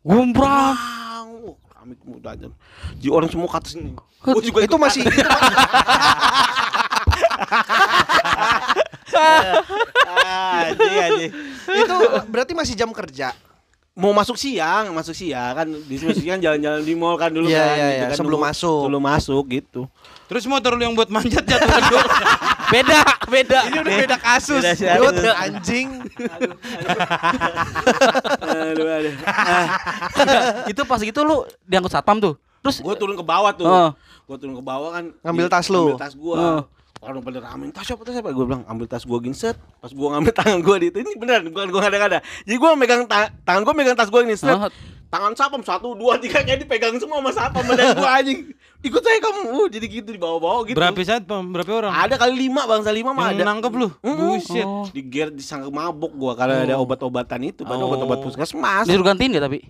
Gumbrang. Kami muda aja. Jadi orang semua ke atas ini. Gua juga Itu masih Anjing, anjing. itu berarti masih jam kerja. Mau masuk siang, masuk siang kan di sini siang jalan-jalan di mall kan dulu Iya, kan. iya, gitu iya, kan sebelum dulu. masuk. Sebelum masuk gitu. Terus motor lu yang buat manjat jatuh kan gua. Beda, beda. Ini udah beda kasus. Beda sih, Yud, aduh. anjing. aduh, aduh. itu pas gitu lu diangkut satpam tuh. Terus Gue turun ke bawah tuh. Oh. Gue turun ke bawah kan. Ngambil tas lu? Ngambil tas gua. Oh. Orang pada ramen, tas siapa tas siapa? Gue bilang ambil tas gua gini set. Pas gua ngambil tangan gua di itu ini beneran bukan gua ada-ada. Jadi gua megang ta- tangan gua megang tas gua ini set. Oh. Tangan sapam satu dua tiga kayak dipegang semua sama sapam badan gua anjing. Ikut saya kamu. Uh, jadi gitu di bawah-bawah gitu. Berapa saat? Berapa orang? Ada kali lima bangsa lima mah ada. nangkep lu? Mm-mm. Buset. Oh. Di ger disangka mabuk gua karena ada obat-obatan itu, padahal Oh. obat-obat puskesmas. disuruh gantiin gak tapi?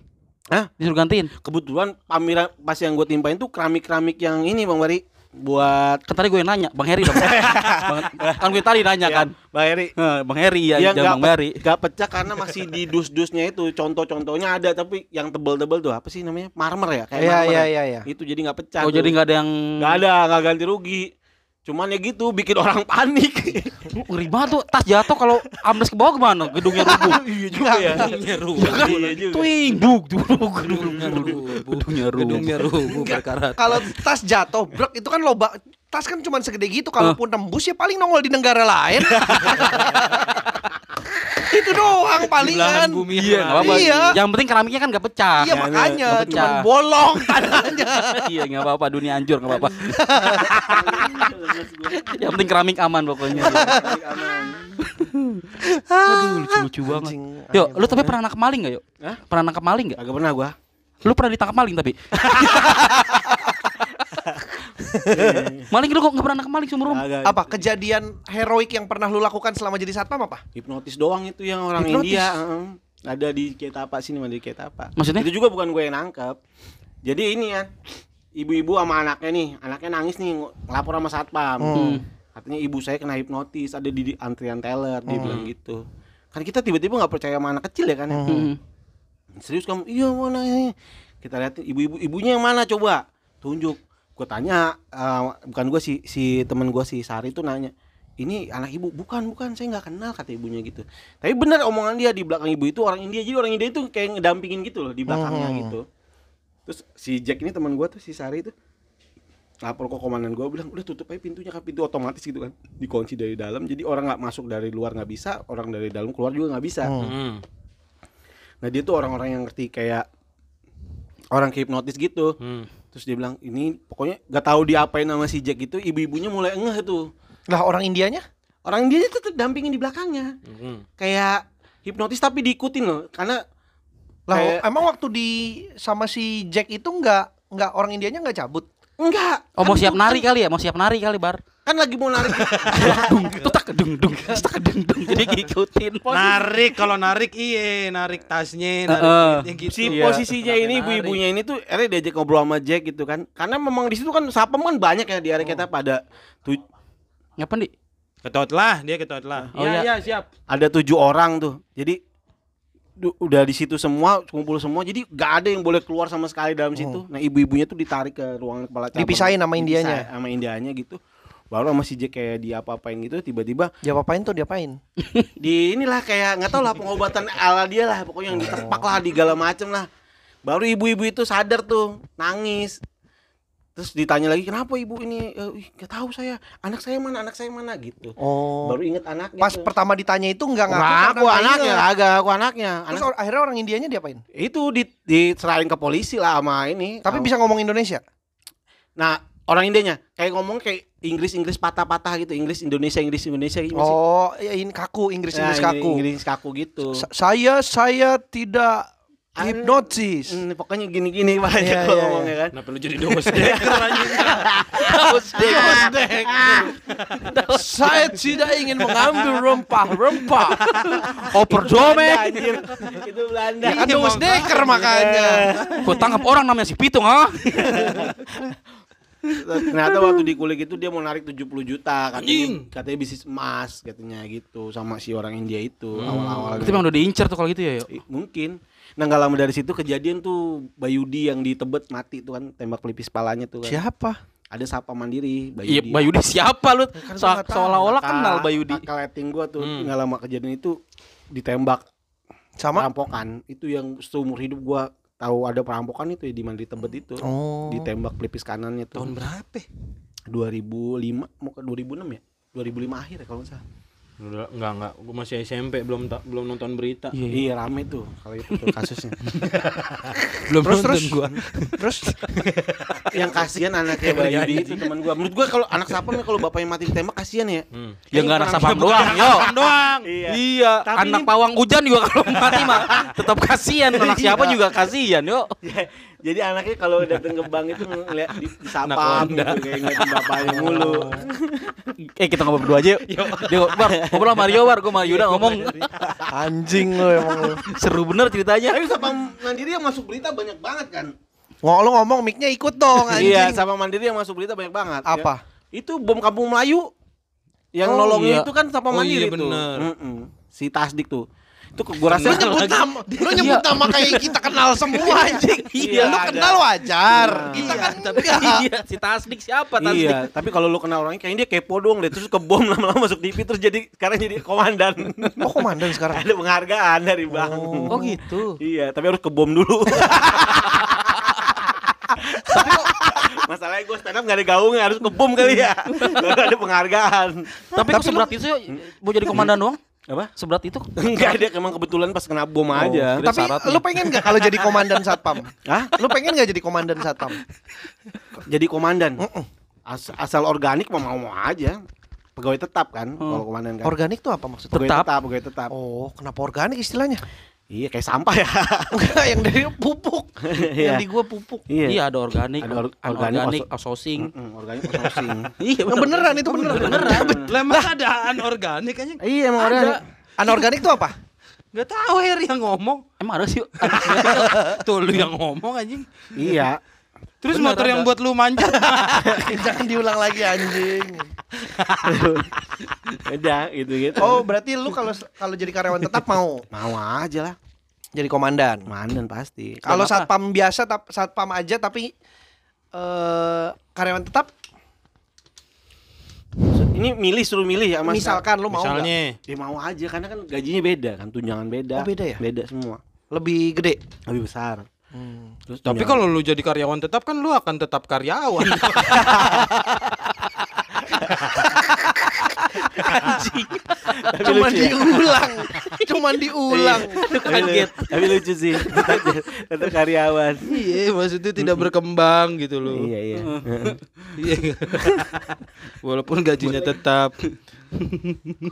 Hah? Disuruh gantiin. Kebetulan pameran pas yang gue timpain tuh keramik-keramik yang ini Bang Bari buat Kan tadi gue yang nanya, Bang Heri dong. Bang, kan gue tadi nanya kan. Bang Heri. Eh, Bang Heri ya, jangan Bang pe- Heri. nggak pecah karena masih di dus-dusnya itu. Contoh-contohnya ada tapi yang tebel-tebel tuh apa sih namanya? Marmer ya, kayak Iya, marmer. iya, ya. iya, iya. Itu jadi nggak pecah. Oh, tuh. jadi nggak ada yang nggak ada, nggak ganti rugi. Cuman ya gitu bikin orang panik. Ngeri banget tuh tas jatuh kalau ambles ke bawah gimana? Gedungnya rubuh. iya juga ya. Gedungnya rubuh. Iya juga. Twing, duk, duk, duk, Gedungnya rubuh. Gedungnya rubuh. Gedungnya rubuh berkarat. Kalau tas jatuh, brek itu kan loba tas kan cuma segede gitu kalaupun tembus ya paling nongol di negara lain. itu doang palingan. bumi Iya, yang nggak apa-apa. Iya. Yang penting keramiknya kan gak pecah. Iya makanya nggak pecah. cuman bolong tanahnya. iya, nggak apa-apa. Dunia hancur nggak apa-apa. Yang penting keramik aman pokoknya. Aduh, lucu-lucu banget. Yuk, lu tapi pernah nangkap maling gak yuk? Hah? Pernah nangkap maling gak? Kagak pernah gua. Lu pernah ditangkap maling tapi? maling lu kok gak pernah maling seumur hidup? Kagak. apa kejadian heroik yang pernah lu lakukan selama jadi satpam apa? Hipnotis doang itu yang orang Hipnotis? India. heeh. Ada di Ketapa sini, di Ketapa. Maksudnya? Itu juga bukan gue yang nangkep. Jadi ini ya, ibu-ibu sama anaknya nih, anaknya nangis nih ng- ngelapor sama satpam. Hmm. Katanya ibu saya kena hipnotis, ada di, di antrian teller, dia bilang gitu. Kan kita tiba-tiba nggak percaya sama anak kecil ya kan? ya. Hmm. Serius kamu? Iya mana ini? Kita lihat ibu-ibu ibunya yang mana coba? Tunjuk. Gue tanya, eh, bukan gue si si teman gue si Sari itu nanya, ini anak ibu bukan bukan saya nggak kenal kata ibunya gitu. Tapi benar omongan dia di belakang ibu itu orang India jadi orang India itu kayak ngedampingin gitu loh di belakangnya Hmm. gitu. Terus si Jack ini teman gue tuh si Sari itu lapor ke komandan gue bilang udah tutup aja pintunya kan pintu otomatis gitu kan dikunci dari dalam jadi orang nggak masuk dari luar nggak bisa orang dari dalam keluar juga nggak bisa Hmm. Hmm. nah dia tuh orang-orang yang ngerti kayak orang hipnotis gitu Hmm. Terus dia bilang ini pokoknya nggak tahu diapain sama si Jack itu ibu-ibunya mulai ngeh tuh Lah orang Indianya? orang dia tetap dampingin di belakangnya Hmm. kayak hipnotis tapi diikutin loh karena Lah Kayak- emang waktu di sama si Jack itu nggak nggak orang Indianya nggak cabut? enggak Oh mau Kan siap itu- nari kali ya? Mau siap nari kali bar. Kan lagi mau narik Dung, itu tak dung dung, tak dung dung. Jadi ngikutin. Narik kalau narik iya, narik tasnya, narik Heeh. duitnya gitu. si Iya. posisinya ini ibu-ibunya ini tuh akhirnya diajak ngobrol sama Jack gitu kan karena memang di situ kan sapam kan banyak ya di area kita pada tu- Ngapa di? Ketot lah, dia ketot lah. Oh, Iya, iya. iya, siap. ada tujuh orang tuh jadi udah di situ semua kumpul semua jadi gak ada yang boleh keluar sama sekali dalam situ nah ibu-ibunya tuh ditarik ke ruangan kepala cabang Dipisahin sama Indianya? Dipisah sama Indianya gitu baru sama si Jack kayak diapa-apain gitu tiba-tiba Dia apain tuh diapain? di inilah kayak nggak tahu lah pengobatan ala dia lah pokoknya yang diterpak lah di segala macem lah baru ibu-ibu itu sadar tuh nangis terus ditanya lagi kenapa ibu ini "Eh, nggak tahu saya anak saya mana anak saya mana gitu Oh. baru inget anaknya Pas tuh. pertama ditanya itu nggak ngaku. Nggak karena aku anaknya agak aku anaknya Terus anak akhirnya orang Indianya diapain? itu di, diserahin ke polisi lah sama ini Tapi Sama- bisa ngomong Indonesia. nah orang Indianya kayak ngomong kayak Inggris Inggris patah-patah gitu Inggris Indonesia Inggris Indonesia gitu Oh, ya ini kaku Inggris Inggris Nah, kaku. Inggris kaku gitu Sa- saya saya tidak Ah, hipnotis. Hmm, pokoknya gini-gini Pak Iya, kalau iya, ngomongnya kan Kenapa lu jadi dongos deker anjing? saya tidak ingin mengambil rempah-rempah. Oper dome. Itu Belanda. Ya kan Dekker makanya. Gua tangkap orang namanya si Pitung, ha? Ternyata waktu di kulik itu dia mau narik 70 juta katanya, katanya bisnis emas katanya gitu sama si orang India itu awal-awal. Berarti emang udah diincer tuh kalau gitu ya, yuk. Mungkin. Nah nggak lama dari situ kejadian tuh Bayudi yang di Tebet mati tuh kan tembak pelipis palanya tuh kan. Siapa? Ada Sapa Mandiri Iya, Bayudi. Bayudi siapa lu? Kan So-. Seolah-olah kenal Bayudi. Kakak letting gua tuh Hmm. nggak lama kejadian itu ditembak Sama? perampokan. Itu yang seumur hidup gua tahu ada perampokan itu ya di mana di Tebet itu. Oh. Ditembak pelipis kanannya tuh. Tahun berapa? 2005 mau ke 2006 ya 2005 akhir ya kalau nggak salah enggak enggak, gua masih SMP belum ta- belum nonton berita. iya rame tuh kalau itu tuh kasusnya Belum Terus, nonton terus? gua. Terus yang kasihan anaknya Bayudi itu teman gua menurut gua kalau anak sapam nih kalau bapaknya mati ditembak kasihan ya Hmm. Ya enggak anak Orang- sapam doang, yo. doang. Iya. Iya, Tapi anak ini- pawang hujan juga kalau mati mah tetap kasihan. Anak siapa juga kasihan, yo. Jadi anaknya kalau datang ke bank itu ngeliat di, di Anak sapam Honda. gitu kayak ngeliatin bapaknya mulu Eh kita ngobrol berdua aja yuk. Dia bar, ngobrol sama Mario bar, gue sama Yuda ngomong anjing lu emang lu. seru bener ceritanya. tapi sapam mandiri yang masuk berita banyak banget kan Ngo lu ngomong mic-nya ikut dong anjing. iya sapam mandiri yang masuk berita banyak banget ya. Apa? itu bom kampung Melayu yang Oh, nolongin iya. itu kan sapam Oh, mandiri iya, tuh bener. Mm-mm. si Tasdik tuh itu gua rasa Lu nyebut nama, lu nyebut nama kayak kita kenal semua anjing. Iya, lu ada. kenal wajar. Nah. Kita Iya, kan tapi enggak. iya, si Tasdik siapa Tasdik? Iya, tapi kalau lu kenal orangnya kayaknya dia kepo doang deh terus kebom lama-lama masuk TV terus jadi sekarang jadi komandan. Oh, komandan sekarang. Ada penghargaan dari bang. Oh gitu. Iya, tapi harus kebom dulu. Masalahnya gue stand up gak ada gaungnya harus kebom kali ya. Baru ada penghargaan. Tapi kok seberat itu yuk, mau jadi komandan doang? Apa? Seberat itu? Enggak ada emang kebetulan pas kena bom aja. kira- Tapi syaratnya. lu pengen nggak kalau jadi komandan satpam? Hah? Lu pengen nggak jadi komandan satpam? Jadi komandan. As- asal organik mah mau-mau aja. Pegawai tetap kan kalau komandan kan. Organik tuh apa maksudnya? Pegawai tetap. tetap, pegawai tetap. Oh, kenapa organik istilahnya? Iya, kayak sampah ya. Enggak, yang dari pupuk. Iya. yang di gua pupuk. Iya ada organik, Ada or- ada organik, organik, outsourcing. Mm, organik outsourcing. Iya Yang beneran itu beneran. beneran. Lah masa ada anorganik aja? Iya, emang organik. Anorganik tuh apa? Enggak tahu Her yang ngomong. Emang ada sih. yuk? Tuh lu yang ngomong anjing. Iya. Terus Bener motor yang ada. buat lu manjat. Jangan diulang lagi anjing. Beda gitu-gitu. Oh, berarti lu kalau kalau jadi karyawan tetap mau mau aja lah. jadi komandan. Mandan pasti. Kalau Kenapa? satpam biasa tap, satpam aja tapi eh karyawan tetap Ini milih suruh milih ya Mas. misalkan lu mau nggak? Misalnya. Ya mau aja karena kan gajinya beda kan, tunjangan beda. Oh, beda ya? Beda semua. lebih gede. Lebih besar. Terus Tapi kalau lu jadi karyawan tetap kan lu akan tetap karyawan. Cuman diulang. Cuman diulang. kaget. Tapi lucu sih. Tetap karyawan. iya, maksudnya tidak berkembang gitu loh. Iya iya. Iya. Walaupun gajinya tetap.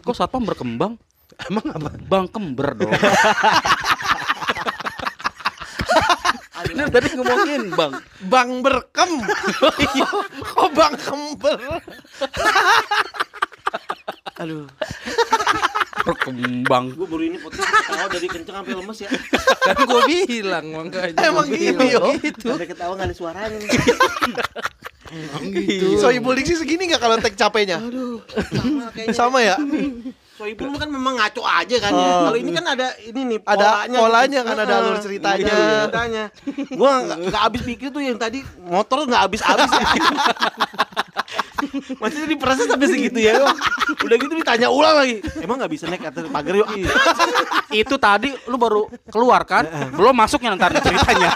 Kok satpam berkembang? Emang apa? Bang kember dong. Ini tadi ngomongin bang. Bang berkem. Kok bang kember? Aduh. Berkembang. Gue baru ini podcast ketawa dari kenceng sampai lemes ya. Kan gua bilang makanya. Emang gitu. Gitu. Ada ketawa nggak ada suaranya. Emang gitu. Soibul Diksi segini nggak kalau tek capeknya? Sama kayaknya. Sama ya? Soibul kan memang ngaco aja kan ya. Oh. Kalau ini kan ada ini nih Ada polanya. polanya kan, ada Heeh. alur ceritanya. Iya, ceritanya. Gua nggak nggak habis pikir tuh yang tadi motor nggak habis habis ya. Maksudnya diproses sampai segitu ya. Udah gitu ditanya ulang lagi. Emang nggak bisa naik atas pagar yuk? Itu tadi lu baru keluar kan? Belum masuknya ntar ceritanya.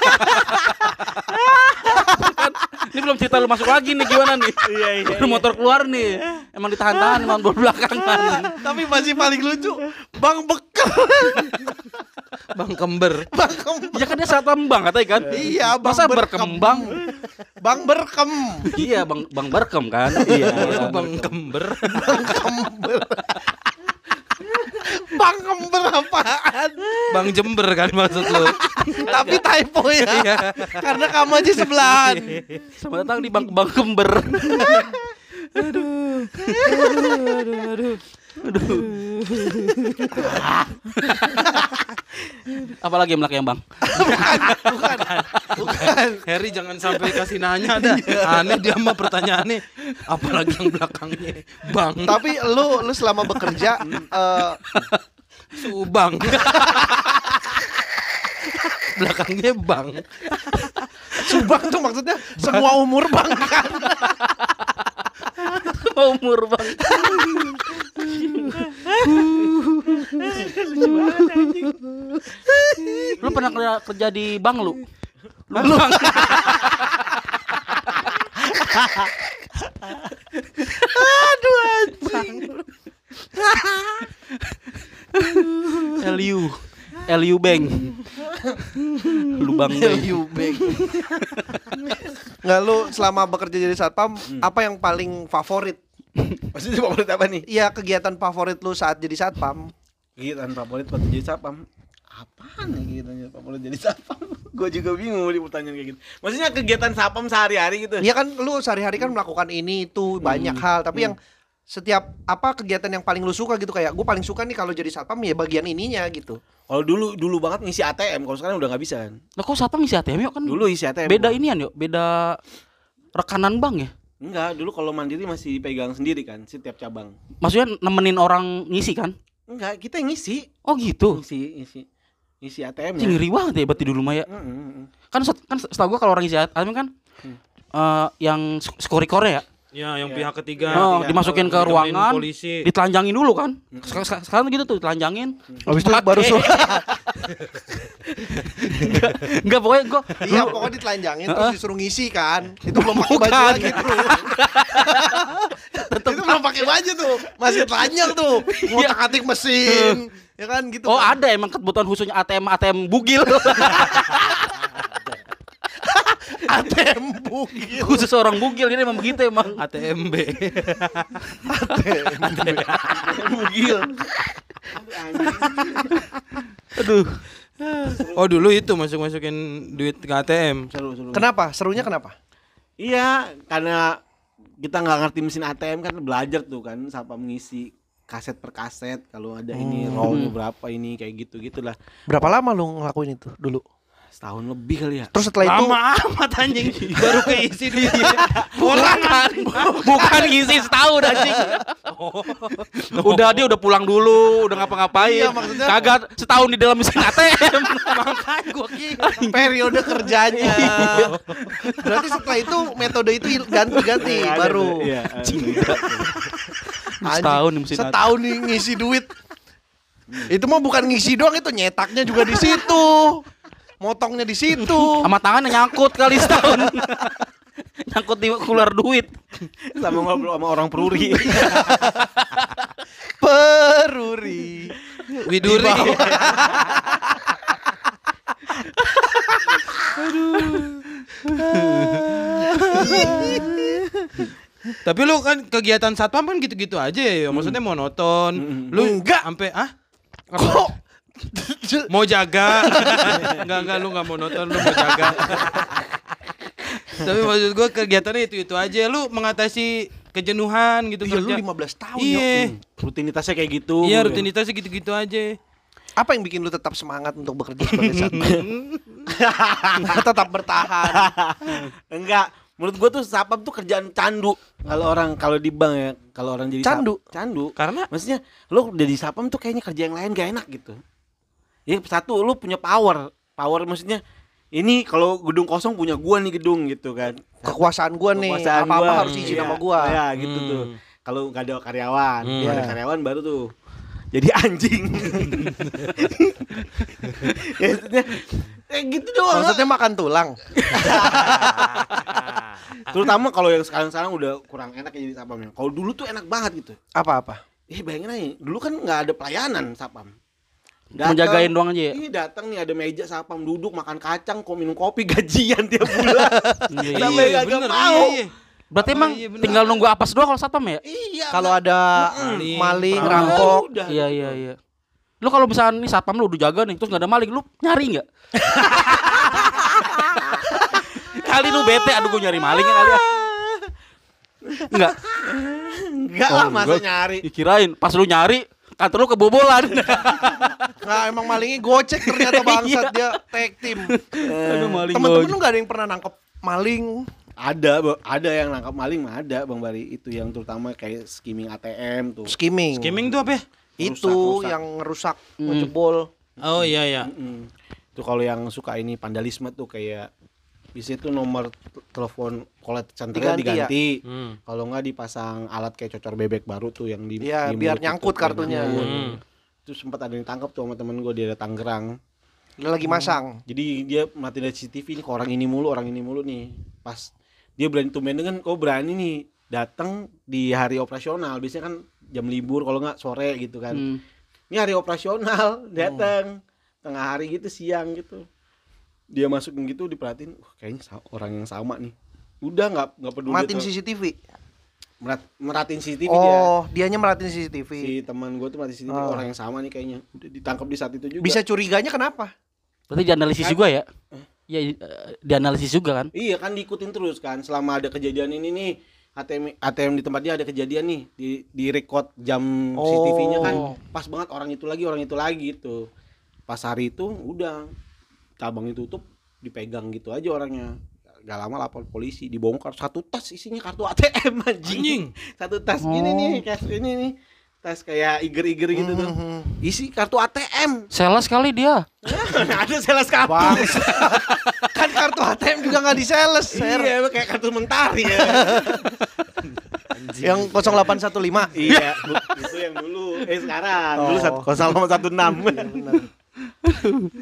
Ini belum cerita lu masuk lagi nih gimana nih? Iya iya. Lu motor keluar nih. Emang ditahan-tahan emang baru belakangan. Tapi masih paling lucu Bang bekel Bang Kember. Bang kember Ya kan dia satpam bang katanya kan? Iya, Bang Masa berkem. berkembang? Bang berkem iya bang bang berkem kan? Iya. Bang Kember. Bang kember Bang kember apaan? Bang Jember kan maksud lu. Tapi typo ya Karena kamu aja sebelahan Selamat datang di bang bang kember. Apalagi yang yang bang? Bukan Bukan Harry jangan sampai kasih nanya dah. Aneh dia mah pertanyaannya apalagi yang belakangnya. Bang Tapi lu lu selama bekerja eh, Subang. belakangnya Bang. Subang tuh maksudnya semua umur bang kan Umur bang. lu pernah kerja, kerja di bank lu? Lu LU LU Bank Lubang Bank Bank. Nggak lu selama bekerja jadi satpam apa yang paling favorit? Maksudnya favorit apa nih? Iya kegiatan favorit lu saat jadi satpam. Kegiatan favorit waktu jadi sapam. Apaan ya kegiatannya favorit jadi sapam? Gue juga bingung di pertanyaan kayak gitu. Maksudnya kegiatan sapam sehari-hari gitu. Iya kan lu sehari-hari kan melakukan ini itu banyak hal tapi yang setiap apa kegiatan yang paling lu suka gitu kayak gue paling suka nih kalau jadi satpam ya bagian ininya gitu. Kalau dulu dulu banget ngisi ATM, kalau sekarang udah nggak bisa kan. Lah kok satpam isi ATM yuk kan Dulu isi ATM. beda inian yuk beda rekanan bank ya Enggak, dulu kalau mandiri masih pegang sendiri kan setiap cabang. maksudnya nemenin orang ngisi kan Enggak, kita yang ngisi. oh gitu Ngisi, ngisi. Ngisi ATM ya. ngeri banget ya berarti dulu mah ya kan set- kan setahu gua kalau orang isi ATM kan eh, yang sk- skor-skornya ya Ya, yang Ya. pihak ketiga. Oh, iya. dimasukin ke ruangan polisi. ditelanjangin dulu kan? Sek- sek- sekarang gitu tuh ditelanjangin. Habis itu baru suruh enggak pokoknya gua Iya pokoknya ditelanjangin terus disuruh ngisi kan. Itu belum pakai baju lagi bro Itu belum pakai baju tuh. Masih telanjang tuh. Ngotak atik mesin. Ya kan gitu oh kan. ada emang kebutuhan khususnya ATM ATM bugil ATM bugil khusus orang bugil ini emang begitu emang ATMB. Bugil. aduh Oh, dulu itu masuk-masukin duit ke ATM. Seru, seru. Kenapa? Serunya kenapa? Iya, karena kita nggak ngerti mesin ATM kan belajar tuh kan siapa mengisi kaset per kaset kalau ada ini rollnya berapa ini kayak gitu gitulah Berapa lama lu ngelakuin itu dulu? Setahun lebih kali ya Terus setelah itu Lama amat anjing. Baru keisi dia. Pulang kan. bukan ngisi setahun anjing udah dia udah pulang dulu udah ngapa-ngapain Iya, maksudnya- kagak setahun di dalam mesin ATM Makanya gua kira. periode kerjanya. Berarti setelah itu metode itu ganti-ganti Ada baru. iya, setahun di mesin setahun nih ngisi duit. Itu mah bukan ngisi doang itu nyetaknya juga di situ. Motongnya di situ. Sama tangannya nyangkut kali setahun. nyangkut di keluar duit. sama ngobrol sama orang peruri. Peruri. Widuri. Tapi lu kan kegiatan satpam kan gitu-gitu aja ya. Maksudnya monoton. Lu Enggak. sampai ah Kok? Mau jaga. enggak enggak lu enggak monoton lu mau jaga. Tapi maksud gua kegiatannya itu-itu aja. Lu mengatasi kejenuhan gitu Iya, lu kerja. 15 tahun, Iya. Rutinitasnya kayak gitu. Iya, rutinitasnya gitu-gitu aja. Apa yang bikin lu tetap semangat untuk bekerja sebagai satpam? tetap bertahan. Enggak, menurut gua tuh sapam tuh kerjaan candu. Kalau orang kalau di bank ya, kalau orang jadi Candu? sap- candu. Karena Maksudnya lu jadi sapam tuh kayaknya kerja yang lain gak enak gitu. Ya satu lu punya power. Power maksudnya ini kalau gedung kosong punya gua nih gedung gitu kan. Kekuasaan gua nih, Kekuasaan apa-apa gua. harus izin Iya, sama gua. Ya gitu Hmm. tuh. Kalau nggak ada karyawan, Hmm. Ada karyawan baru tuh jadi anjing. ya, maksudnya eh gitu doang. Maksudnya makan tulang. Terutama kalau yang sekarang-sekarang udah kurang enak ya jadi sapamnya. Kalau dulu tuh enak banget gitu. Apa-apa? Eh bayangin aja, dulu kan nggak ada pelayanan sapam. Cuma jagain doang aja ya? Iya datang nih ada meja sapam duduk makan kacang, kok minum kopi gajian tiap bulan. Iya, Sampai iya, bener, mau. iya, iya. Berarti Oh, emang iya, bener. tinggal nunggu apes doang kalau satpam ya? Iya. Kalau ada Maling, maling, perampok. rampok. Iya iya iya. Lu kalau misalnya nih satpam lu udah jaga nih terus nggak ada maling, lu nyari nggak? kali lu bete, aduh gue nyari maling ya kali ya. Enggak. Enggak Oh, lah masa enggak. nyari. Dikirain pas lu nyari kantor lu kebobolan. Nah emang malingnya gocek ternyata bangsat dia tag team. Aduh maling Temen-temen lu gak ada yang pernah nangkep maling? Ada, ada yang nangkap maling mah ada Bang Bari itu yang terutama kayak skimming ATM tuh. Skimming. skimming tuh apa ya? Itu Rusak, yang ngerusak, Hmm. ngejebol. Oh iya iya. Mm. Itu kalau yang suka ini vandalisme tuh kayak bisa itu nomor telepon kolet centernya Diganti ya? diganti. Hmm. Kalau nggak dipasang alat kayak cocor bebek baru tuh yang di Iya, di biar nyangkut itu, kartunya. nyangkut. Hmm. Itu sempat ada yang tangkap tuh sama temen gue di daerah Tangerang. Dia lagi masang. Jadi dia mati dari CCTV nih ke orang ini mulu, orang ini mulu nih. Pas dia berani tumben dengan kok berani nih datang di hari operasional. Biasanya kan jam libur kalau nggak sore gitu kan. Hmm. Ini hari operasional datang tengah hari gitu siang gitu. Dia masukin gitu diperhatiin, "Wah, kayaknya orang yang sama nih. Udah nggak nggak peduli Matiin tuh. CCTV. Merat, meratin CCTV dia. Oh, dianya meratin CCTV. Si teman gue tuh meratin CCTV Oh. orang yang sama nih kayaknya. Udah ditangkap di saat itu juga. Bisa curiganya kenapa? Berarti dianalisis Kan- juga ya? Iya, eh, dianalisis juga kan? Iya kan diikutin terus kan selama ada kejadian ini nih ATM ATM di tempat dia ada kejadian nih di di record jam Oh. CCTV-nya kan pas banget orang itu lagi orang itu lagi gitu. Pas hari itu udah cabang ditutup dipegang gitu aja orangnya. Gak lama lapor polisi dibongkar satu tas isinya kartu ATM anjing. Anjing. Satu tas ini nih kayak ini nih tas kayak iger-iger gitu tuh. Mhm. Isi kartu ATM. Sales kali dia. ada sales kartu. kan kartu ATM juga nggak di sales. Ser. Iya, kayak kartu mentari ya. Yang 0815. iya, itu yang dulu. Eh sekarang, dulu Oh. satu kosong satu enam.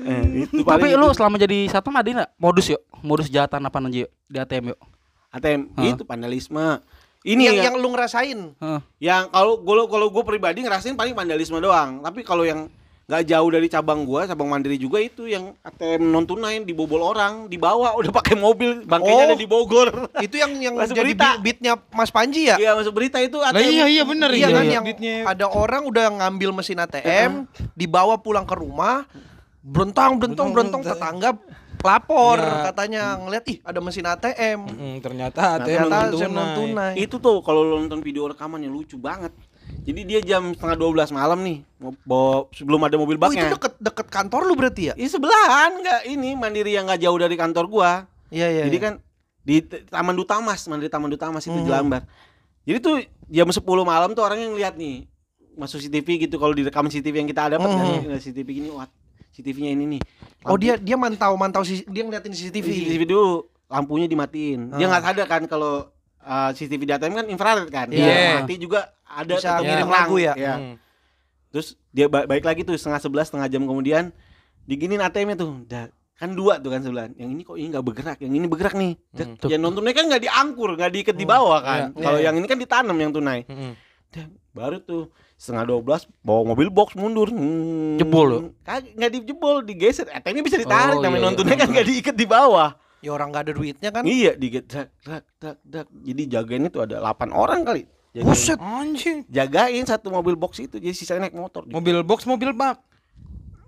Eh, itu Tapi paling lu selama jadi satpam ada nggak modus yuk? Modus jahatan apa aja yuk di ATM yuk? ATM Hah? itu vandalisme. Ini yang, yang, yang lu ngerasain. Heeh. yang kalau gue kalau gue pribadi ngerasain paling vandalisme doang. Tapi kalau yang nggak jauh dari cabang gua, cabang mandiri juga itu yang ATM non tunai dibobol orang, dibawa udah pakai mobil, bangkainya Oh. ada di Bogor. Itu yang yang Masuk jadi berita. beat- beatnya Mas Panji ya? Iya masuk berita itu ATM. iya iya bener Iya kan iya. yang Beatnya- ada orang udah ngambil mesin ATM, dibawa pulang ke rumah, berentang berentang berentang tetangga lapor Iya. katanya ngeliat ih ada mesin ATM. Mm, ternyata ATM Ternyata non ATM non tunai. Itu tuh kalau lu nonton video rekamannya lucu banget. Jadi dia jam setengah 12 malam nih, mau bawa sebelum ada mobil Oh itu baknya. deket deket kantor lu berarti ya? Ini sebelahan nggak ini mandiri yang nggak jauh dari kantor gua. Iya iya. Jadi iya. kan di Taman Dutamas, mandiri Taman Dutamas itu Hmm. di Lambar. Jadi tuh jam 10 malam tuh orang yang lihat nih masuk CCTV gitu kalau di rekaman CCTV yang kita dapat Hmm. kan CCTV gini wah CCTV-nya ini nih. Oh Lampu- dia dia mantau mantau si- dia ngeliatin CCTV. CCTV dulu lampunya dimatiin. Dia Ah. nggak sadar kan kalau uh, CCTV di ATM kan infrared kan. Iya. Dia mati juga ada Bisa ngirim lagu ya? Iya. Hmm. Terus dia ba- balik lagi tuh setengah sebelas setengah jam kemudian diginin ATM-nya tuh. Da- kan dua tuh kan sebelah yang ini kok ini nggak bergerak yang ini bergerak nih Hmm. yang non tunai kan nggak diangkur nggak diikat di bawah kan Iya. kalau Iya. yang ini kan ditanam yang tunai. Dan baru tuh setengah dua belas bawa mobil box mundur Hmm. Jebol lo? Kagak nggak dijebol digeser eh ini bisa ditarik Oh, namanya iya, non tunai iya. kan nggak diikat di bawah Ya orang nggak ada duitnya kan. iya diget dak dak dak jadi jagain itu ada 8 orang kali Jagain- Buset. Anjing. jagain satu mobil box itu jadi sisanya naik motor Mobil box, mobil bak.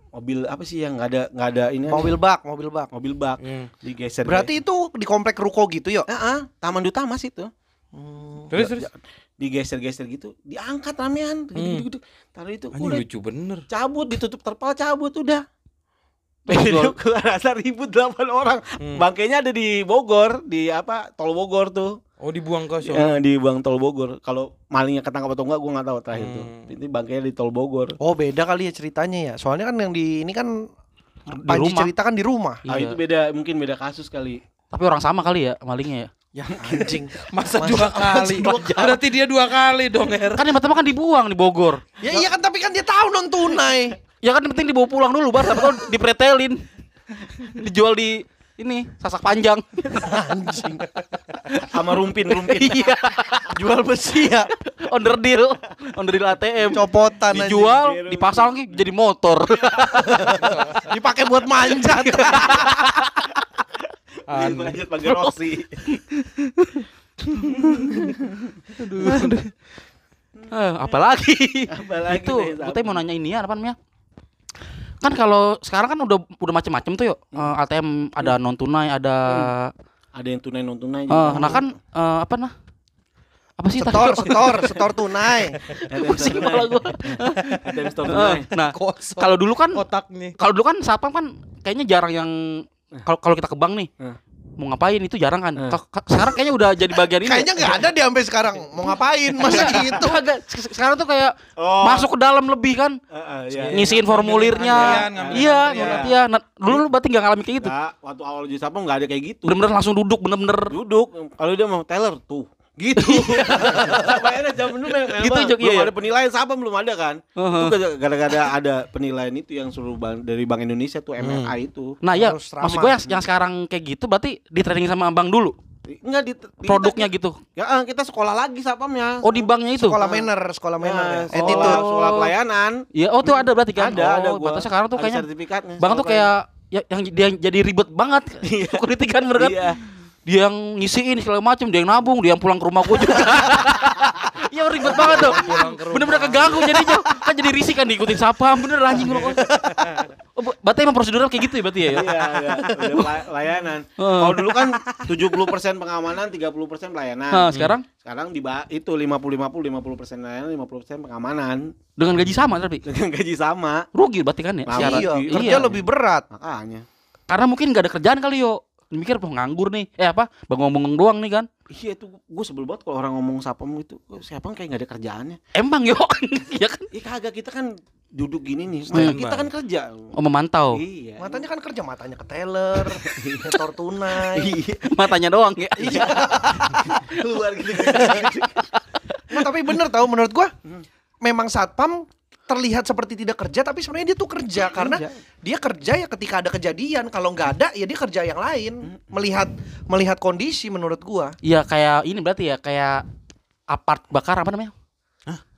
mobil apa sih yang nggak ada nggak ada ini Mobil bak, mobil bak. mobil bak Hmm. digeser Berarti itu di komplek ruko gitu yuk. Heeh, Taman Duta Mas itu Terus Ja- terus. ja- digeser-geser gitu diangkat ramean Hmm. gitu, taruh itu Anjing udah lucu bener. cabut ditutup terpal cabut udah Jadi keluar rasa ribut 8 orang Hmm. bangkainya ada di Bogor di apa tol Bogor tuh Oh dibuang ke sono. Eh, di bang tol Bogor kalau malingnya ketangkap atau enggak gua nggak tahu terakhir tuh Hmm. ini bangkainya di tol Bogor Oh beda kali ya ceritanya ya. Soalnya kan yang di ini kan Di Panji rumah. cerita kan di rumah. ah Iya. itu beda mungkin beda kasus kali Tapi orang sama kali ya malingnya ya. Ya anjing. Masa dua kali? Berarti dia dua kali dong, Her. Kan yang pertama kan dibuang di Bogor. ya iya kan tapi kan dia tahu non tunai. Ya kan yang penting dibawa pulang dulu baru tahu dipretelin. Dijual di ini sasak panjang. Anjing. sama rumpin rumpin Iya, Jual besi ya. under deal, under deal ATM. Copotan anjing. Dijual, dipasang lagi jadi motor. Dipakai buat manjat. Lanjut pakai Roxy Eh, apalagi? Apalagi itu, gue mau nanya ini ya, apa namanya? Kan kalau sekarang kan udah udah macem-macem tuh yuk. Eh, ATM ada non tunai, ada ada yang tunai non tunai eh, nah kan eh, apa nah? Apa sih tadi? setor, setor, setor tunai. Pusing kepala gua. ATM store Eh, tunai nah, kalau dulu kan nih. kalau dulu kan satpam kan kayaknya jarang yang kalau kalau kita ke bank nih. Mau ngapain itu jarang kan. Eh. Ka- ka- Sekarang kayaknya udah jadi bagian ini. Kayaknya nggak ada dia sampai sekarang. Mau ngapain? Masa gitu? Sekarang tuh kayak Oh. masuk ke dalam lebih kan. Heeh, iya. ngisiin Ngambil formulirnya. Iya, antrian. Nah, dulu lu berarti nggak ngalamin kayak gitu. Waktu awal jadi sapam nggak ada kayak gitu. Bener-bener langsung duduk, bener-bener. Duduk, kalau dia mau teller tuh. Gitu. Bayarnya jam dulu memang Gitu, Jok, belum iya. ada penilaian sapam belum ada kan. Heeh. Itu gara-gara ada penilaian itu yang suruh bank, dari Bank Indonesia tuh MLA itu. Nah, ya, maksud gue yang, yang sekarang kayak gitu berarti di training sama abang dulu. Enggak di, di Produknya gitu. Ya, eh, kita sekolah lagi sapamnya. Oh, di banknya itu. Sekolah manner, sekolah manner ya. Nah, sekolah, Attitude. sekolah pelayanan. Iya, oh tuh ada berarti kan. Ada, ada oh, gua. batasnya sekarang tuh Ada kayaknya sertifikatnya. Bang tuh kayak ya, yang dia jadi ribet banget. Security kan bener kan? Iya. Dia yang ngisiin segala macem, dia yang nabung, dia yang pulang ke rumah gue juga. Iya ribet banget tuh. Bener-bener keganggu jadinya. Kan jadi risih kan diikutin sapam, bener anjing lu. Oh, berarti emang prosedurnya kayak gitu ya berarti ya? Iya, iya, layanan. Kalau dulu kan 70% pengamanan, 30% pelayanan. Nah, sekarang Sekarang di itu 50 50 50% layanan, 50% pengamanan dengan gaji sama tapi dengan gaji sama. rugi berarti kan ya? Iya, Iya. kerja lebih berat. Makanya. Karena mungkin gak ada kerjaan kali yo. Mikir apa nganggur nih. Eh apa? Bengong-bengong doang nih kan. Iya itu gue sebel banget kalau orang ngomong sapam itu siapa kayak nggak ada kerjaannya. Emang yo. Iya kan? Iya kagak kita kan duduk gini nih. Mata Standby. kita kan kerja. Oh memantau. Iya. Matanya kan kerja, matanya ke teller, setor tunai. Iya. Matanya doang ya. Keluar gitu. Nah, tapi bener tau menurut gua Hmm. memang satpam terlihat seperti tidak kerja tapi sebenarnya dia tuh kerja karena dia kerja ya ketika ada kejadian kalau nggak ada ya dia kerja yang lain melihat melihat kondisi menurut gua Iya kayak ini berarti ya kayak apart bakar apa namanya?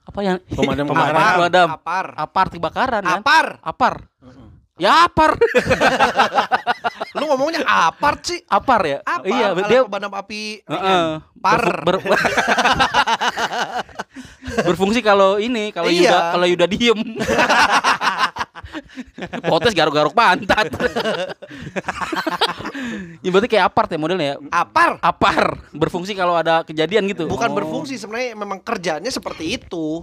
Apa yang Pemadam Pemadam kebakaran. pemadam. apar Apart kebakaran kan? apar Apar. Ya apar. lu ngomongnya apart sih apar ya? apa Iya, dia pemadam api Heeh. Par. Berfu- ber- berfungsi kalau ini kalau Iya. Yuda kalau Yuda diem. Potes garuk-garuk pantat. ya berarti kayak apart ya modelnya ya. apar Apar berfungsi kalau ada kejadian gitu. bukan Oh. berfungsi sebenarnya memang kerjanya seperti itu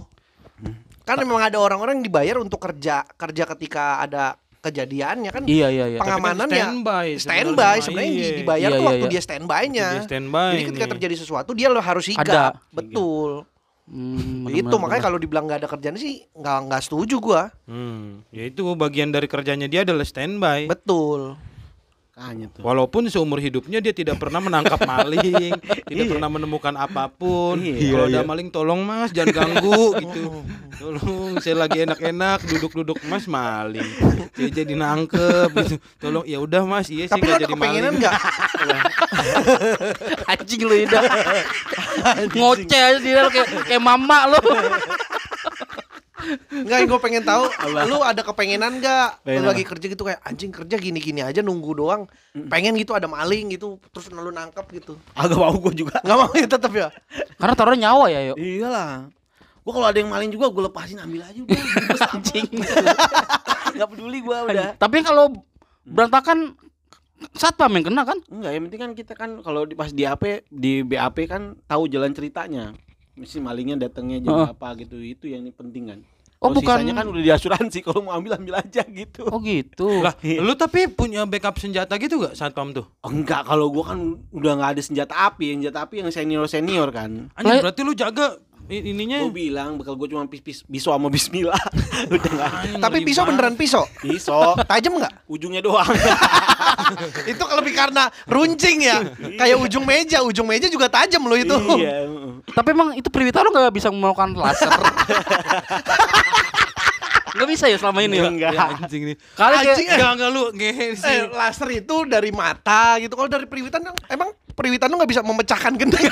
kan memang ada orang-orang yang dibayar untuk kerja kerja ketika ada kejadiannya kan Iya iya iya. pengamanannya standby standby sebenarnya. Iya. dibayar Iya, tuh iya, waktu iya. dia standby-nya. Dia standby Jadi ketika nih. terjadi sesuatu dia harus sigap. Ada. Betul. Hmm, itu benar-benar. makanya kalau dibilang nggak ada kerjaan sih nggak nggak setuju gua. Hmm, ya itu bagian dari kerjanya dia adalah standby. Betul. Makanya tuh. Walaupun seumur hidupnya dia tidak pernah menangkap maling, tidak pernah menemukan apa pun. Iya, Kalau iya. ada maling tolong Mas, jangan ganggu gitu. Tolong saya lagi enak-enak duduk-duduk Mas maling. Saya jadi nangkep gitu. Tolong ya udah Mas, iya sih Tapi nggak ada jadi maling. nggak? Anjing lu Ida. Ngoceh aja dia kayak kayak mama lu. Enggak, gue pengen tahu lu ada kepengenan nggak? Lu Pengen lagi kerja gitu kayak anjing kerja gini-gini aja nunggu doang. Pengen gitu ada maling gitu terus lu nangkep gitu. Agak mau gue juga. Nggak mau ya tetap ya. Karena taruhnya nyawa ya, yuk. Iyalah. Gue kalau ada yang maling juga gue lepasin ambil aja udah. Anjing. Gak peduli gue udah. Tapi kalau berantakan satpam yang kena kan? Enggak, yang penting kan kita kan kalau di, pas di AP di BAP kan tahu jalan ceritanya. Mesti malingnya datangnya jam Heeh. apa gitu. Itu yang penting kan. Oh, Kalau bukan- sisanya kan udah diasuransi kalau mau ambil ambil aja gitu. Oh gitu. Lah, lu tapi punya backup senjata gitu gak satpam tuh? Oh, enggak, kalau gua kan udah nggak ada senjata api, yang senjata api yang senior senior kan. Lah- berarti lu jaga ininya. Gue bilang bekal gue cuma pis, pis pisau sama bismillah. udah nggak ada. Anjing, Tapi pisau beneran pisau. Pisau, Tajam nggak? ujungnya doang. itu lebih karena runcing ya. Kayak ujung meja, ujung meja juga tajam lo itu. iya. heeh. Tapi emang itu Priwita lu gak bisa melakukan laser. Gak bisa ya selama ini ya? Enggak. Ya, anjing nih. Kali Anjing, kayak eh. Enggak enggak lu ngehe sih. Eh, laser itu dari mata gitu. Kalau dari periwitan emang periwitan lu nggak bisa memecahkan gendang.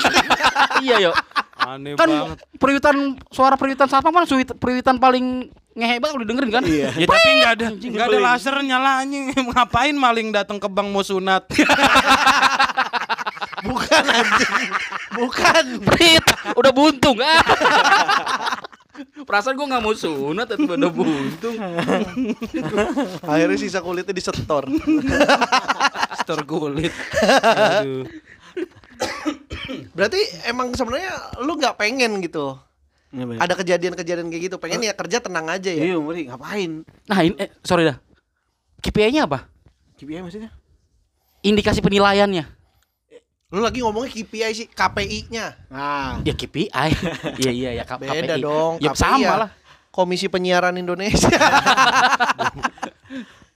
iya yuk. Aneh Kan banget. periwitan suara periwitan satpam kan periwitan paling ngehe banget udah dengerin kan? Iya. Ya tapi enggak ada enggak ada laser nyala anjing. Ngapain maling datang ke bank mau sunat? Bukan anjing. Bukan. Prit, udah buntung. Ah. Perasaan gue gak mau sunat tapi udah buntung. Akhirnya sisa kulitnya disetor. Stor kulit. Aduh. Berarti emang sebenarnya lu nggak pengen gitu. Ada kejadian-kejadian kayak gitu. Pengen ya kerja tenang aja ya. Iya, ngeri ngapain? Nah ini, eh, sorry dah. KPI-nya apa? KPI maksudnya? Indikasi penilaiannya. Lu lagi ngomongnya KPI sih, KPI-nya. Nah, Ya KPI. iya iya ya K- Beda KPI. dong. Ya KPI sama ya. lah. Komisi Penyiaran Indonesia.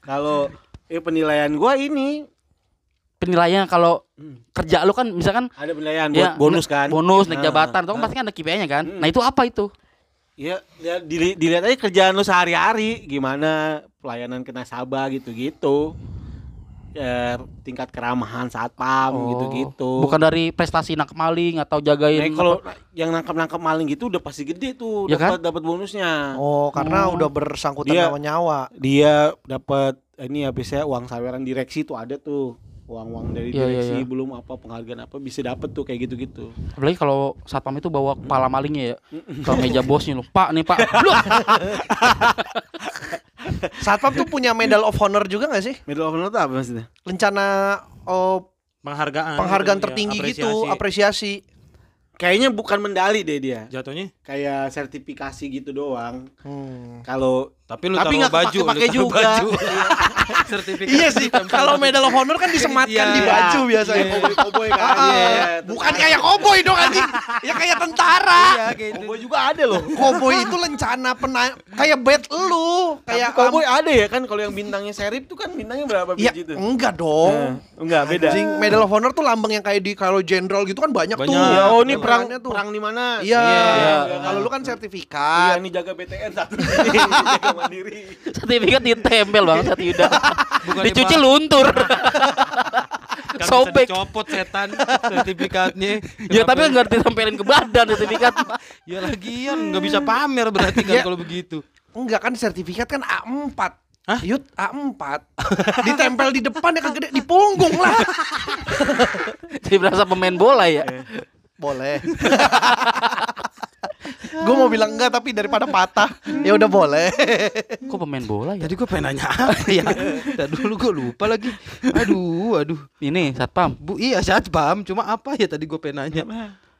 kalau eh penilaian gua ini Penilaiannya kalau kerja lu kan misalkan ada penilaian buat ya, bonus kan. Bonus naik Nah, jabatan, itu kan nah. pasti kan ada KPI-nya kan. Hmm. Nah, itu apa itu? Iya, ya, dili- dilihat aja kerjaan lu sehari-hari gimana pelayanan ke nasabah gitu-gitu. Ya, tingkat keramahan satpam Oh, gitu-gitu. Bukan dari prestasi nangkep maling atau jagain Nah, kalau apa. yang nangkap-nangkap maling gitu udah pasti gede tuh Ya dapat dapat bonusnya. Oh, karena Oh. udah bersangkutan Dia- sama nyawa. Dia dapat ini ya biasanya uang saweran direksi tuh ada tuh. Uang-uang dari Iya, iya, direksi iya. belum apa penghargaan apa bisa dapat tuh kayak gitu-gitu. Apalagi kalau satpam itu bawa kepala malingnya ya. Ke meja bosnya loh. Pak nih, Pak. Satpam tuh punya Medal of Honor juga gak sih? Medal of Honor itu apa maksudnya? Lencana oh, Penghargaan. penghargaan gitu, ya, tertinggi apresiasi. gitu, apresiasi. Kayaknya bukan medali deh dia. Jatuhnya. Kayak sertifikasi gitu doang. Hmm. Kalau Tapi lu Tapi taruh nggak baju, taruh juga. baju. Sertifikat. Iya sih, kalau Medal of Honor kan disematkan Iya. di baju biasanya. koboi kan. Ah, Iya, bukan kayak koboi dong anjing. Ya kayak tentara. Iya kayak itu. Koboi juga ada loh. Koboi itu lencana pena kayak bed lu, Kayak koboi ada ya kan kalau yang bintangnya serif tuh kan bintangnya berapa Ya biji tuh? enggak dong. Eh, enggak beda. Anjing, Medal of Honor tuh lambang yang kayak di kalau jenderal gitu kan banyak, tuh. Banyak. Ya, oh ini perang tuh. perang di mana? Iya. Iya. Kalau lu kan Iya, sertifikat. ini jaga BTN satu mandiri. sertifikat ditempel Bang saat Yuda. Bukannya Dicuci luntur. Kan Sobek. dicopot setan sertifikatnya. ya tapi enggak ditempelin ke badan sertifikat. Ya lagian nggak bisa pamer berarti kan Ya. kalau begitu. Enggak kan sertifikat kan A4. Hah? Yud A4 Ditempel di depan ya kagak di punggung lah Jadi berasa pemain bola ya. Boleh Gue mau bilang enggak tapi daripada patah ya udah boleh Kok pemain bola ya? Tadi gue pengen nanya apa ya? Tadi dulu gue lupa lagi. Aduh, aduh. Ini satpam. Bu, iya satpam. Cuma apa ya tadi gue pengen nanya?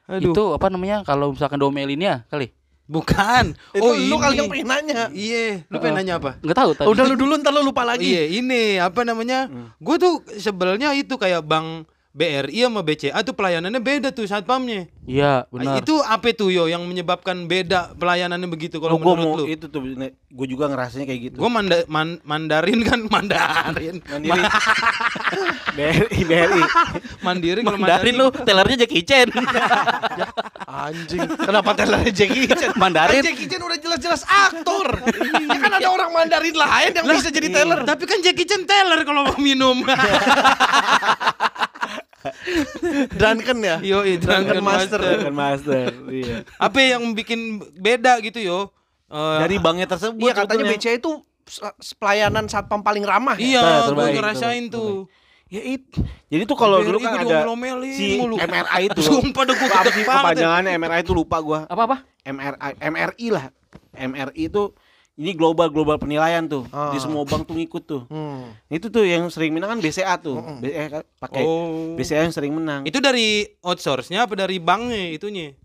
Aduh. Itu apa namanya kalau misalkan domelinnya kali? bukan. Itu oh, lu kali yang pengen nanya Iya, lu pengen nanya apa? Enggak tahu tadi. Udah lu dulu ntar lu lupa lagi Iya, ini apa namanya? Gue tuh sebelnya itu kayak bang BRI sama BCA tuh pelayanannya beda tuh satpamnya. Iya, Ah, benar. Itu apa tuh yo yang menyebabkan beda pelayanannya begitu kalau Oh, menurut mau lu? itu tuh gue juga ngerasanya kayak gitu. Gue manda, man- Mandarin kan Mandarin. Mandiri. BRI, BRI. Mandiri kalau Mandarin lu, tellernya Jackie Chan. Anjing. Kenapa tellernya Jackie Chan? Mandarin. Kan Jackie Chan udah jelas-jelas aktor. ya kan ada orang Mandarin lain yang bisa jadi teller. Tapi kan Jackie Chan teller kalau mau minum. Drunken ya? Yo, Drunken Master. Kan master. Iya. Apa yang bikin beda gitu yo? Eh, Dari banknya tersebut. Iya katanya. BCA itu pelayanan satpam paling ramah ya. Iya, Nah, gue terbaik, ngerasain tuh. Ya itu. Jadi tuh kalau dulu kan ada si mulu. MRI itu. Sumpah Apa gedek sih banget. kepanjangannya MRI itu lupa gua. Apa-apa? MRI MRI lah. MRI itu ini global global penilaian tuh. Ah. Di semua bank tuh ngikut tuh. Hmm. Itu tuh yang sering menang kan BCA tuh. BCA kan pakai Oh. BCA yang sering menang. Itu dari outsource-nya apa dari banknya itunya?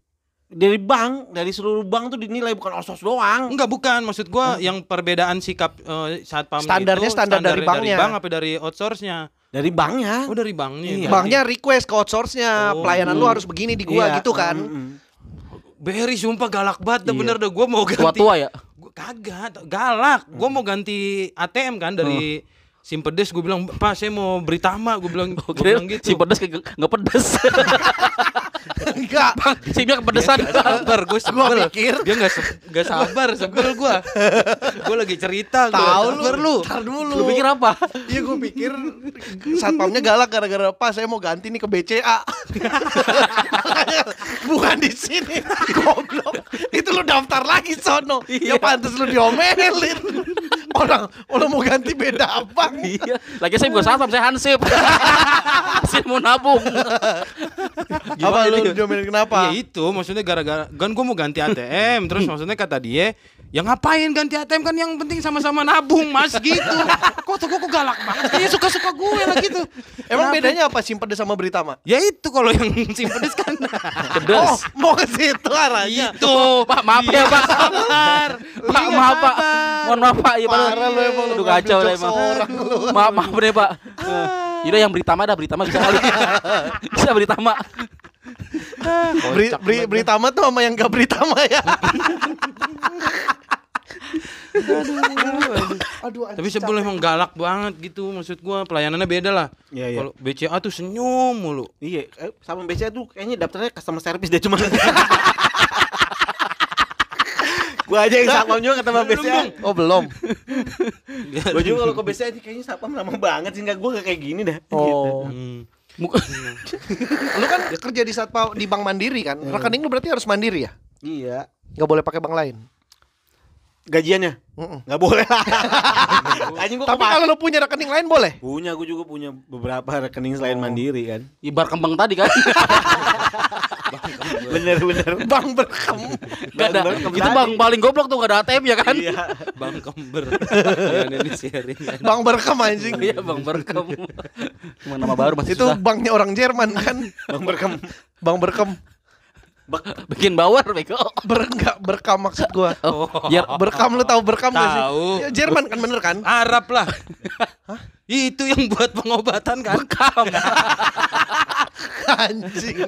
dari bank, dari seluruh bank tuh dinilai bukan osos doang. Enggak bukan, maksud gua yang perbedaan sikap eh, satpam Standarnya itu standar dari banknya. bank apa dari outsource-nya? Dari banknya. Oh, dari banknya. Iya. Banknya request ke outsource-nya, Oh. pelayanan lu harus begini di gua Iya, gitu kan. mm, mm. BRI sumpah galak banget Iya. bener dah gua mau ganti. Tua-tua ya? Gua kagak, galak. Gua mau ganti ATM kan dari Simpedes gue bilang, "Pak, saya mau Britama." Gue bilang, gua Kira bilang si gitu. pedes kayak nggak pedes. Enggak. si dia kepedesan. sabar gue sebel Gua mikir. dia nggak se- nggak sabar sebel gue gue lagi cerita. Tahu sabar lu Ntar dulu. Lu pikir apa? Iya gue pikir satpamnya galak gara-gara apa saya mau ganti nih ke BCA. Bukan di sini. Goblok. Itu lu daftar lagi sono. Ya pantas lu diomelin. Orang orang mau ganti beda apa? Iya. Lagi saya bukan satpam, saya hansip. saya mau nabung. Apa lu diomelin kenapa? ya itu maksudnya gara-gara kan gue mau ganti ATM terus maksudnya kata dia ya ngapain ganti ATM kan yang penting sama-sama nabung mas gitu kok tuh gue kok galak banget kayaknya suka-suka gue lah gitu Emang Kenapa? bedanya apa simpedes sama Britama? ya itu kalau yang simpedes kan Pedes. Oh, mau ke situ arahnya. itu Pak, maaf ya, Pak. sabar Pak, maaf Pak. Mohon maaf Pak. Ya, Parah lu emang lu kacau lah emang. Maaf, maaf deh Pak. Eh, Yaudah yang Britama dah, Britama bisa kali. bisa Britama. Bri, Bri, Britama tuh sama yang gak Britama ya. Aduh, tapi sebelum emang galak banget gitu maksud gue pelayanannya beda lah Iya, iya. kalau BCA tuh senyum mulu Iya, eh, sama BCA tuh kayaknya daftarnya customer service deh cuma. gua aja yang satpam juga ketemu BCA. Oh belum. Gua juga kalau ke BCA kayaknya satpam lama banget sih enggak gua gak kayak gini dah. Oh. Hmm. Muka- Lu kan kerja di satpam di Bank Mandiri kan? Rekening lu berarti harus mandiri ya? Iya. Gak boleh pakai bank lain. Gajiannya nggak boleh. Anjing gua Tapi kalau lu punya rekening lain boleh. punya gua juga punya beberapa rekening selain mandiri kan. Ibar kembang tadi kan. Bener bener. Bank berkem. Gak ada. Bang, bang, Itu bang paling goblok tuh gak ada ATM ya kan? Iya. Bang Kember ya ini sharing Bank berkem anjing. Iya bang berkem. Cuma nama baru masih Itu susah. banknya orang Jerman kan? Bang berkem. Bank berkem. Bikin bawar bego. Ber enggak berkam maksud gua. Oh, biar Berkam lu tahu berkam gak sih? Ya, Jerman kan bener kan? Arab lah itu yang buat pengobatan kan Anjing.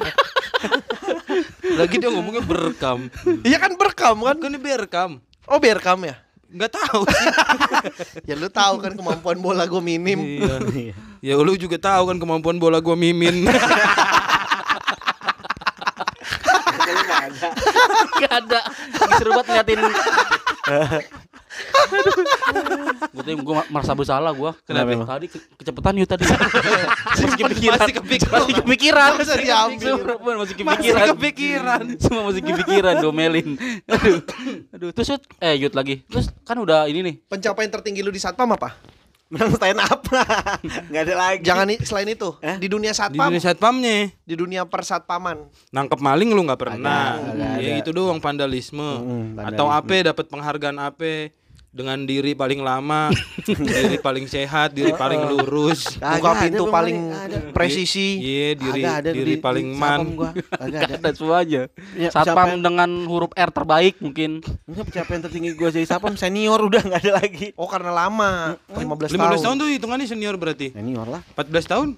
lagi dia ngomongnya berekam Iya kan berkam kan? kan ini berekam Oh berkam ya? nggak tahu sih Ya lu tahu kan kemampuan bola gua minim. iya. ya lu juga tahu kan kemampuan bola gua mimin Gak ada. Lagi seru banget ngeliatin. Gue tuh gue merasa bersalah gue. Kenapa? Tadi ke- kecepatan yuk tadi. masih kepikiran. Masih kepikiran. Masih kepikiran. Nggak usah diambil. Sumpah, masih masih kepikiran. kepikiran Semua masih kepikiran domelin. Aduh. Aduh, terus Yud, eh Yud lagi. Terus kan udah ini nih. Pencapaian tertinggi lu di satpam apa? Menang stand up. Enggak ada lagi. Jangan selain itu. Eh? Di dunia di satpam, dunia satpamnya di dunia persatpaman. nangkep maling lu nggak pernah Agak, agak ya ada. itu doang vandalisme Mm, atau vandalisme. apa dapat penghargaan apa dengan diri paling lama diri paling sehat diri paling lurus Buka ada, pintu paling ada. presisi. iya diri Agak ada diri di- paling di man ada. ada semuanya. Ya, Satpam dengan huruf R terbaik mungkin. Enggak pencapaian tertinggi gua jadi satpam senior udah enggak ada lagi. Oh karena lama, 15, 15 tahun tahun. tuh hitungannya senior berarti Senior lah. 14 tahun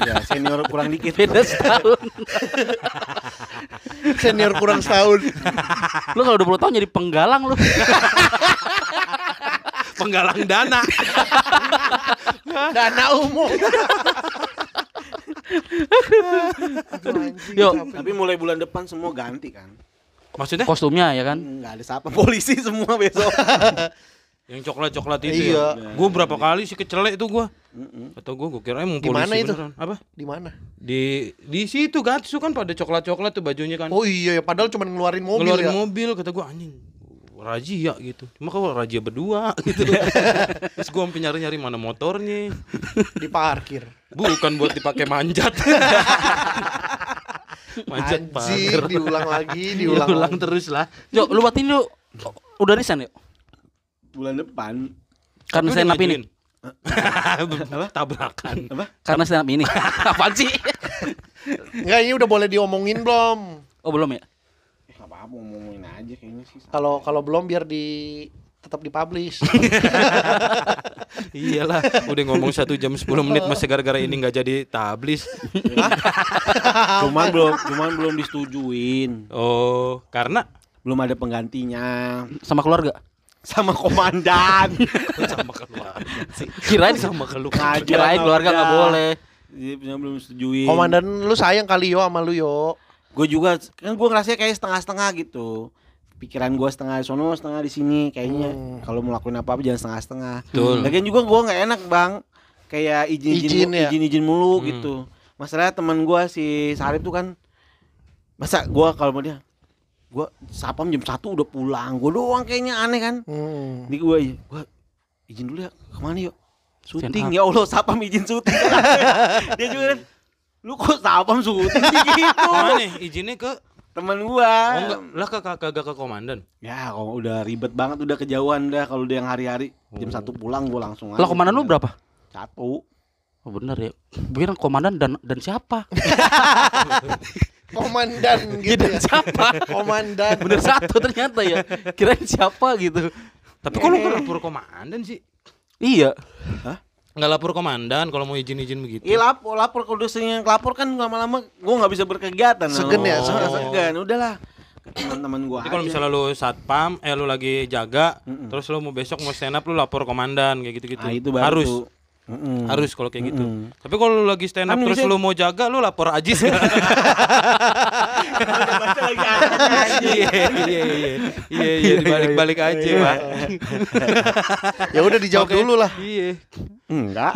ya senior kurang dikit. Beda setahun. Senior kurang setahun. lu kalau 20 tahun jadi penggalang lu. Penggalang dana. Dana umum. Yuk, Tapi mulai bulan depan semua ganti kan. Maksudnya kostumnya ya kan. Enggak ada siapa polisi semua besok. yang coklat-coklat itu Iya. ya. Gue berapa kali sih kecelek tuh gua. Mm-mm. Atau gue gue kira emang Di polisi mana itu? beneran. Apa? Di mana? Di di situ Gatsu kan pada coklat-coklat tuh bajunya kan. Oh iya ya, padahal cuma ngeluarin mobil Ngeluarin ya. mobil kata gue anjing. Razia gitu. Cuma kalau razia berdua gitu. Terus gue sampai nyari-nyari mana motornya. Di parkir. Bukan buat dipakai manjat. manjat pagar. diulang lagi, diulang, Diulang lagi. terus lah. Yuk, lu buat ini lu udah resign yuk. Bulan depan. Karena Tapi stand ngajuin. Tabrakan. Apa? Karena stand up ini. Apaan sih? Enggak, ini udah boleh diomongin belum? Oh, belum ya? Eh, enggak apa-apa ngomongin aja kayaknya sih. Kalau kalau belum biar di tetap dipublish. Iyalah, udah ngomong satu jam 10 menit masih gara-gara ini nggak jadi tablis. cuman belum cuman belum disetujuin. Oh, karena Belum ada penggantinya Sama keluarga. Sama komandan. sama keluarga. Kirain sama keluarga. Kirain keluarga nggak boleh. Iya, belum setujuin. Komandan lu sayang kali yo sama lu yo. gue juga kan gue ngerasa kayak setengah-setengah gitu pikiran gue setengah di sono setengah di sini kayaknya Hmm. kalau mau lakuin apa apa jangan setengah-setengah Betul. lagian juga gue nggak enak bang kayak izin Izin izin ya? izin izin mulu Hmm. gitu masalahnya teman gue si Sarip tuh kan masa gue kalau mau dia gue sapam jam satu udah pulang. Gue doang kayaknya aneh kan? Hmm. ini gue gue izin dulu ya ke mana yuk? Syuting. Ya Allah sapam izin syuting. Dia juga kan lu kok sapam syuting sih? Gitu. Mana nih? Izinnya ke? Teman gua. Oh enggak, lah ke ke- kagak ke komandan. Ya, kalau udah ribet banget udah kejauhan dah kalau udah yang hari-hari. Jam satu pulang gua langsung Lah komandan lu berapa? Satu. Oh bener ya. Bikin komandan dan dan siapa? Komandan gitu dan ya. siapa? Komandan. Bener satu ternyata ya. Kirain siapa gitu. Tapi kok lu nggak lapor komandan sih? Iya. Nggak lapor komandan kalau mau izin-izin begitu. Iya lapor, lapor kalau udah sering lapor kan lama-lama gua nggak bisa berkegiatan. Segen ya, Oh, segen. segen. Udahlah. Teman-teman gua Jadi kalau misalnya lu satpam, eh lu lagi jaga, terus lu mau besok mau stand up lu lapor komandan kayak gitu-gitu. Ah, itu baru harus. tuh. Mm-mm. Harus kalau kayak gitu. Mm-mm. Tapi kalau lu lagi stand up Kan terus biasanya- lu mau jaga, lu lapor Ajis lagi aja. Iya iya iya iya iya dibalik-balik aja pak. Ya udah dijawab Oke. dulu lah. Iya. Enggak.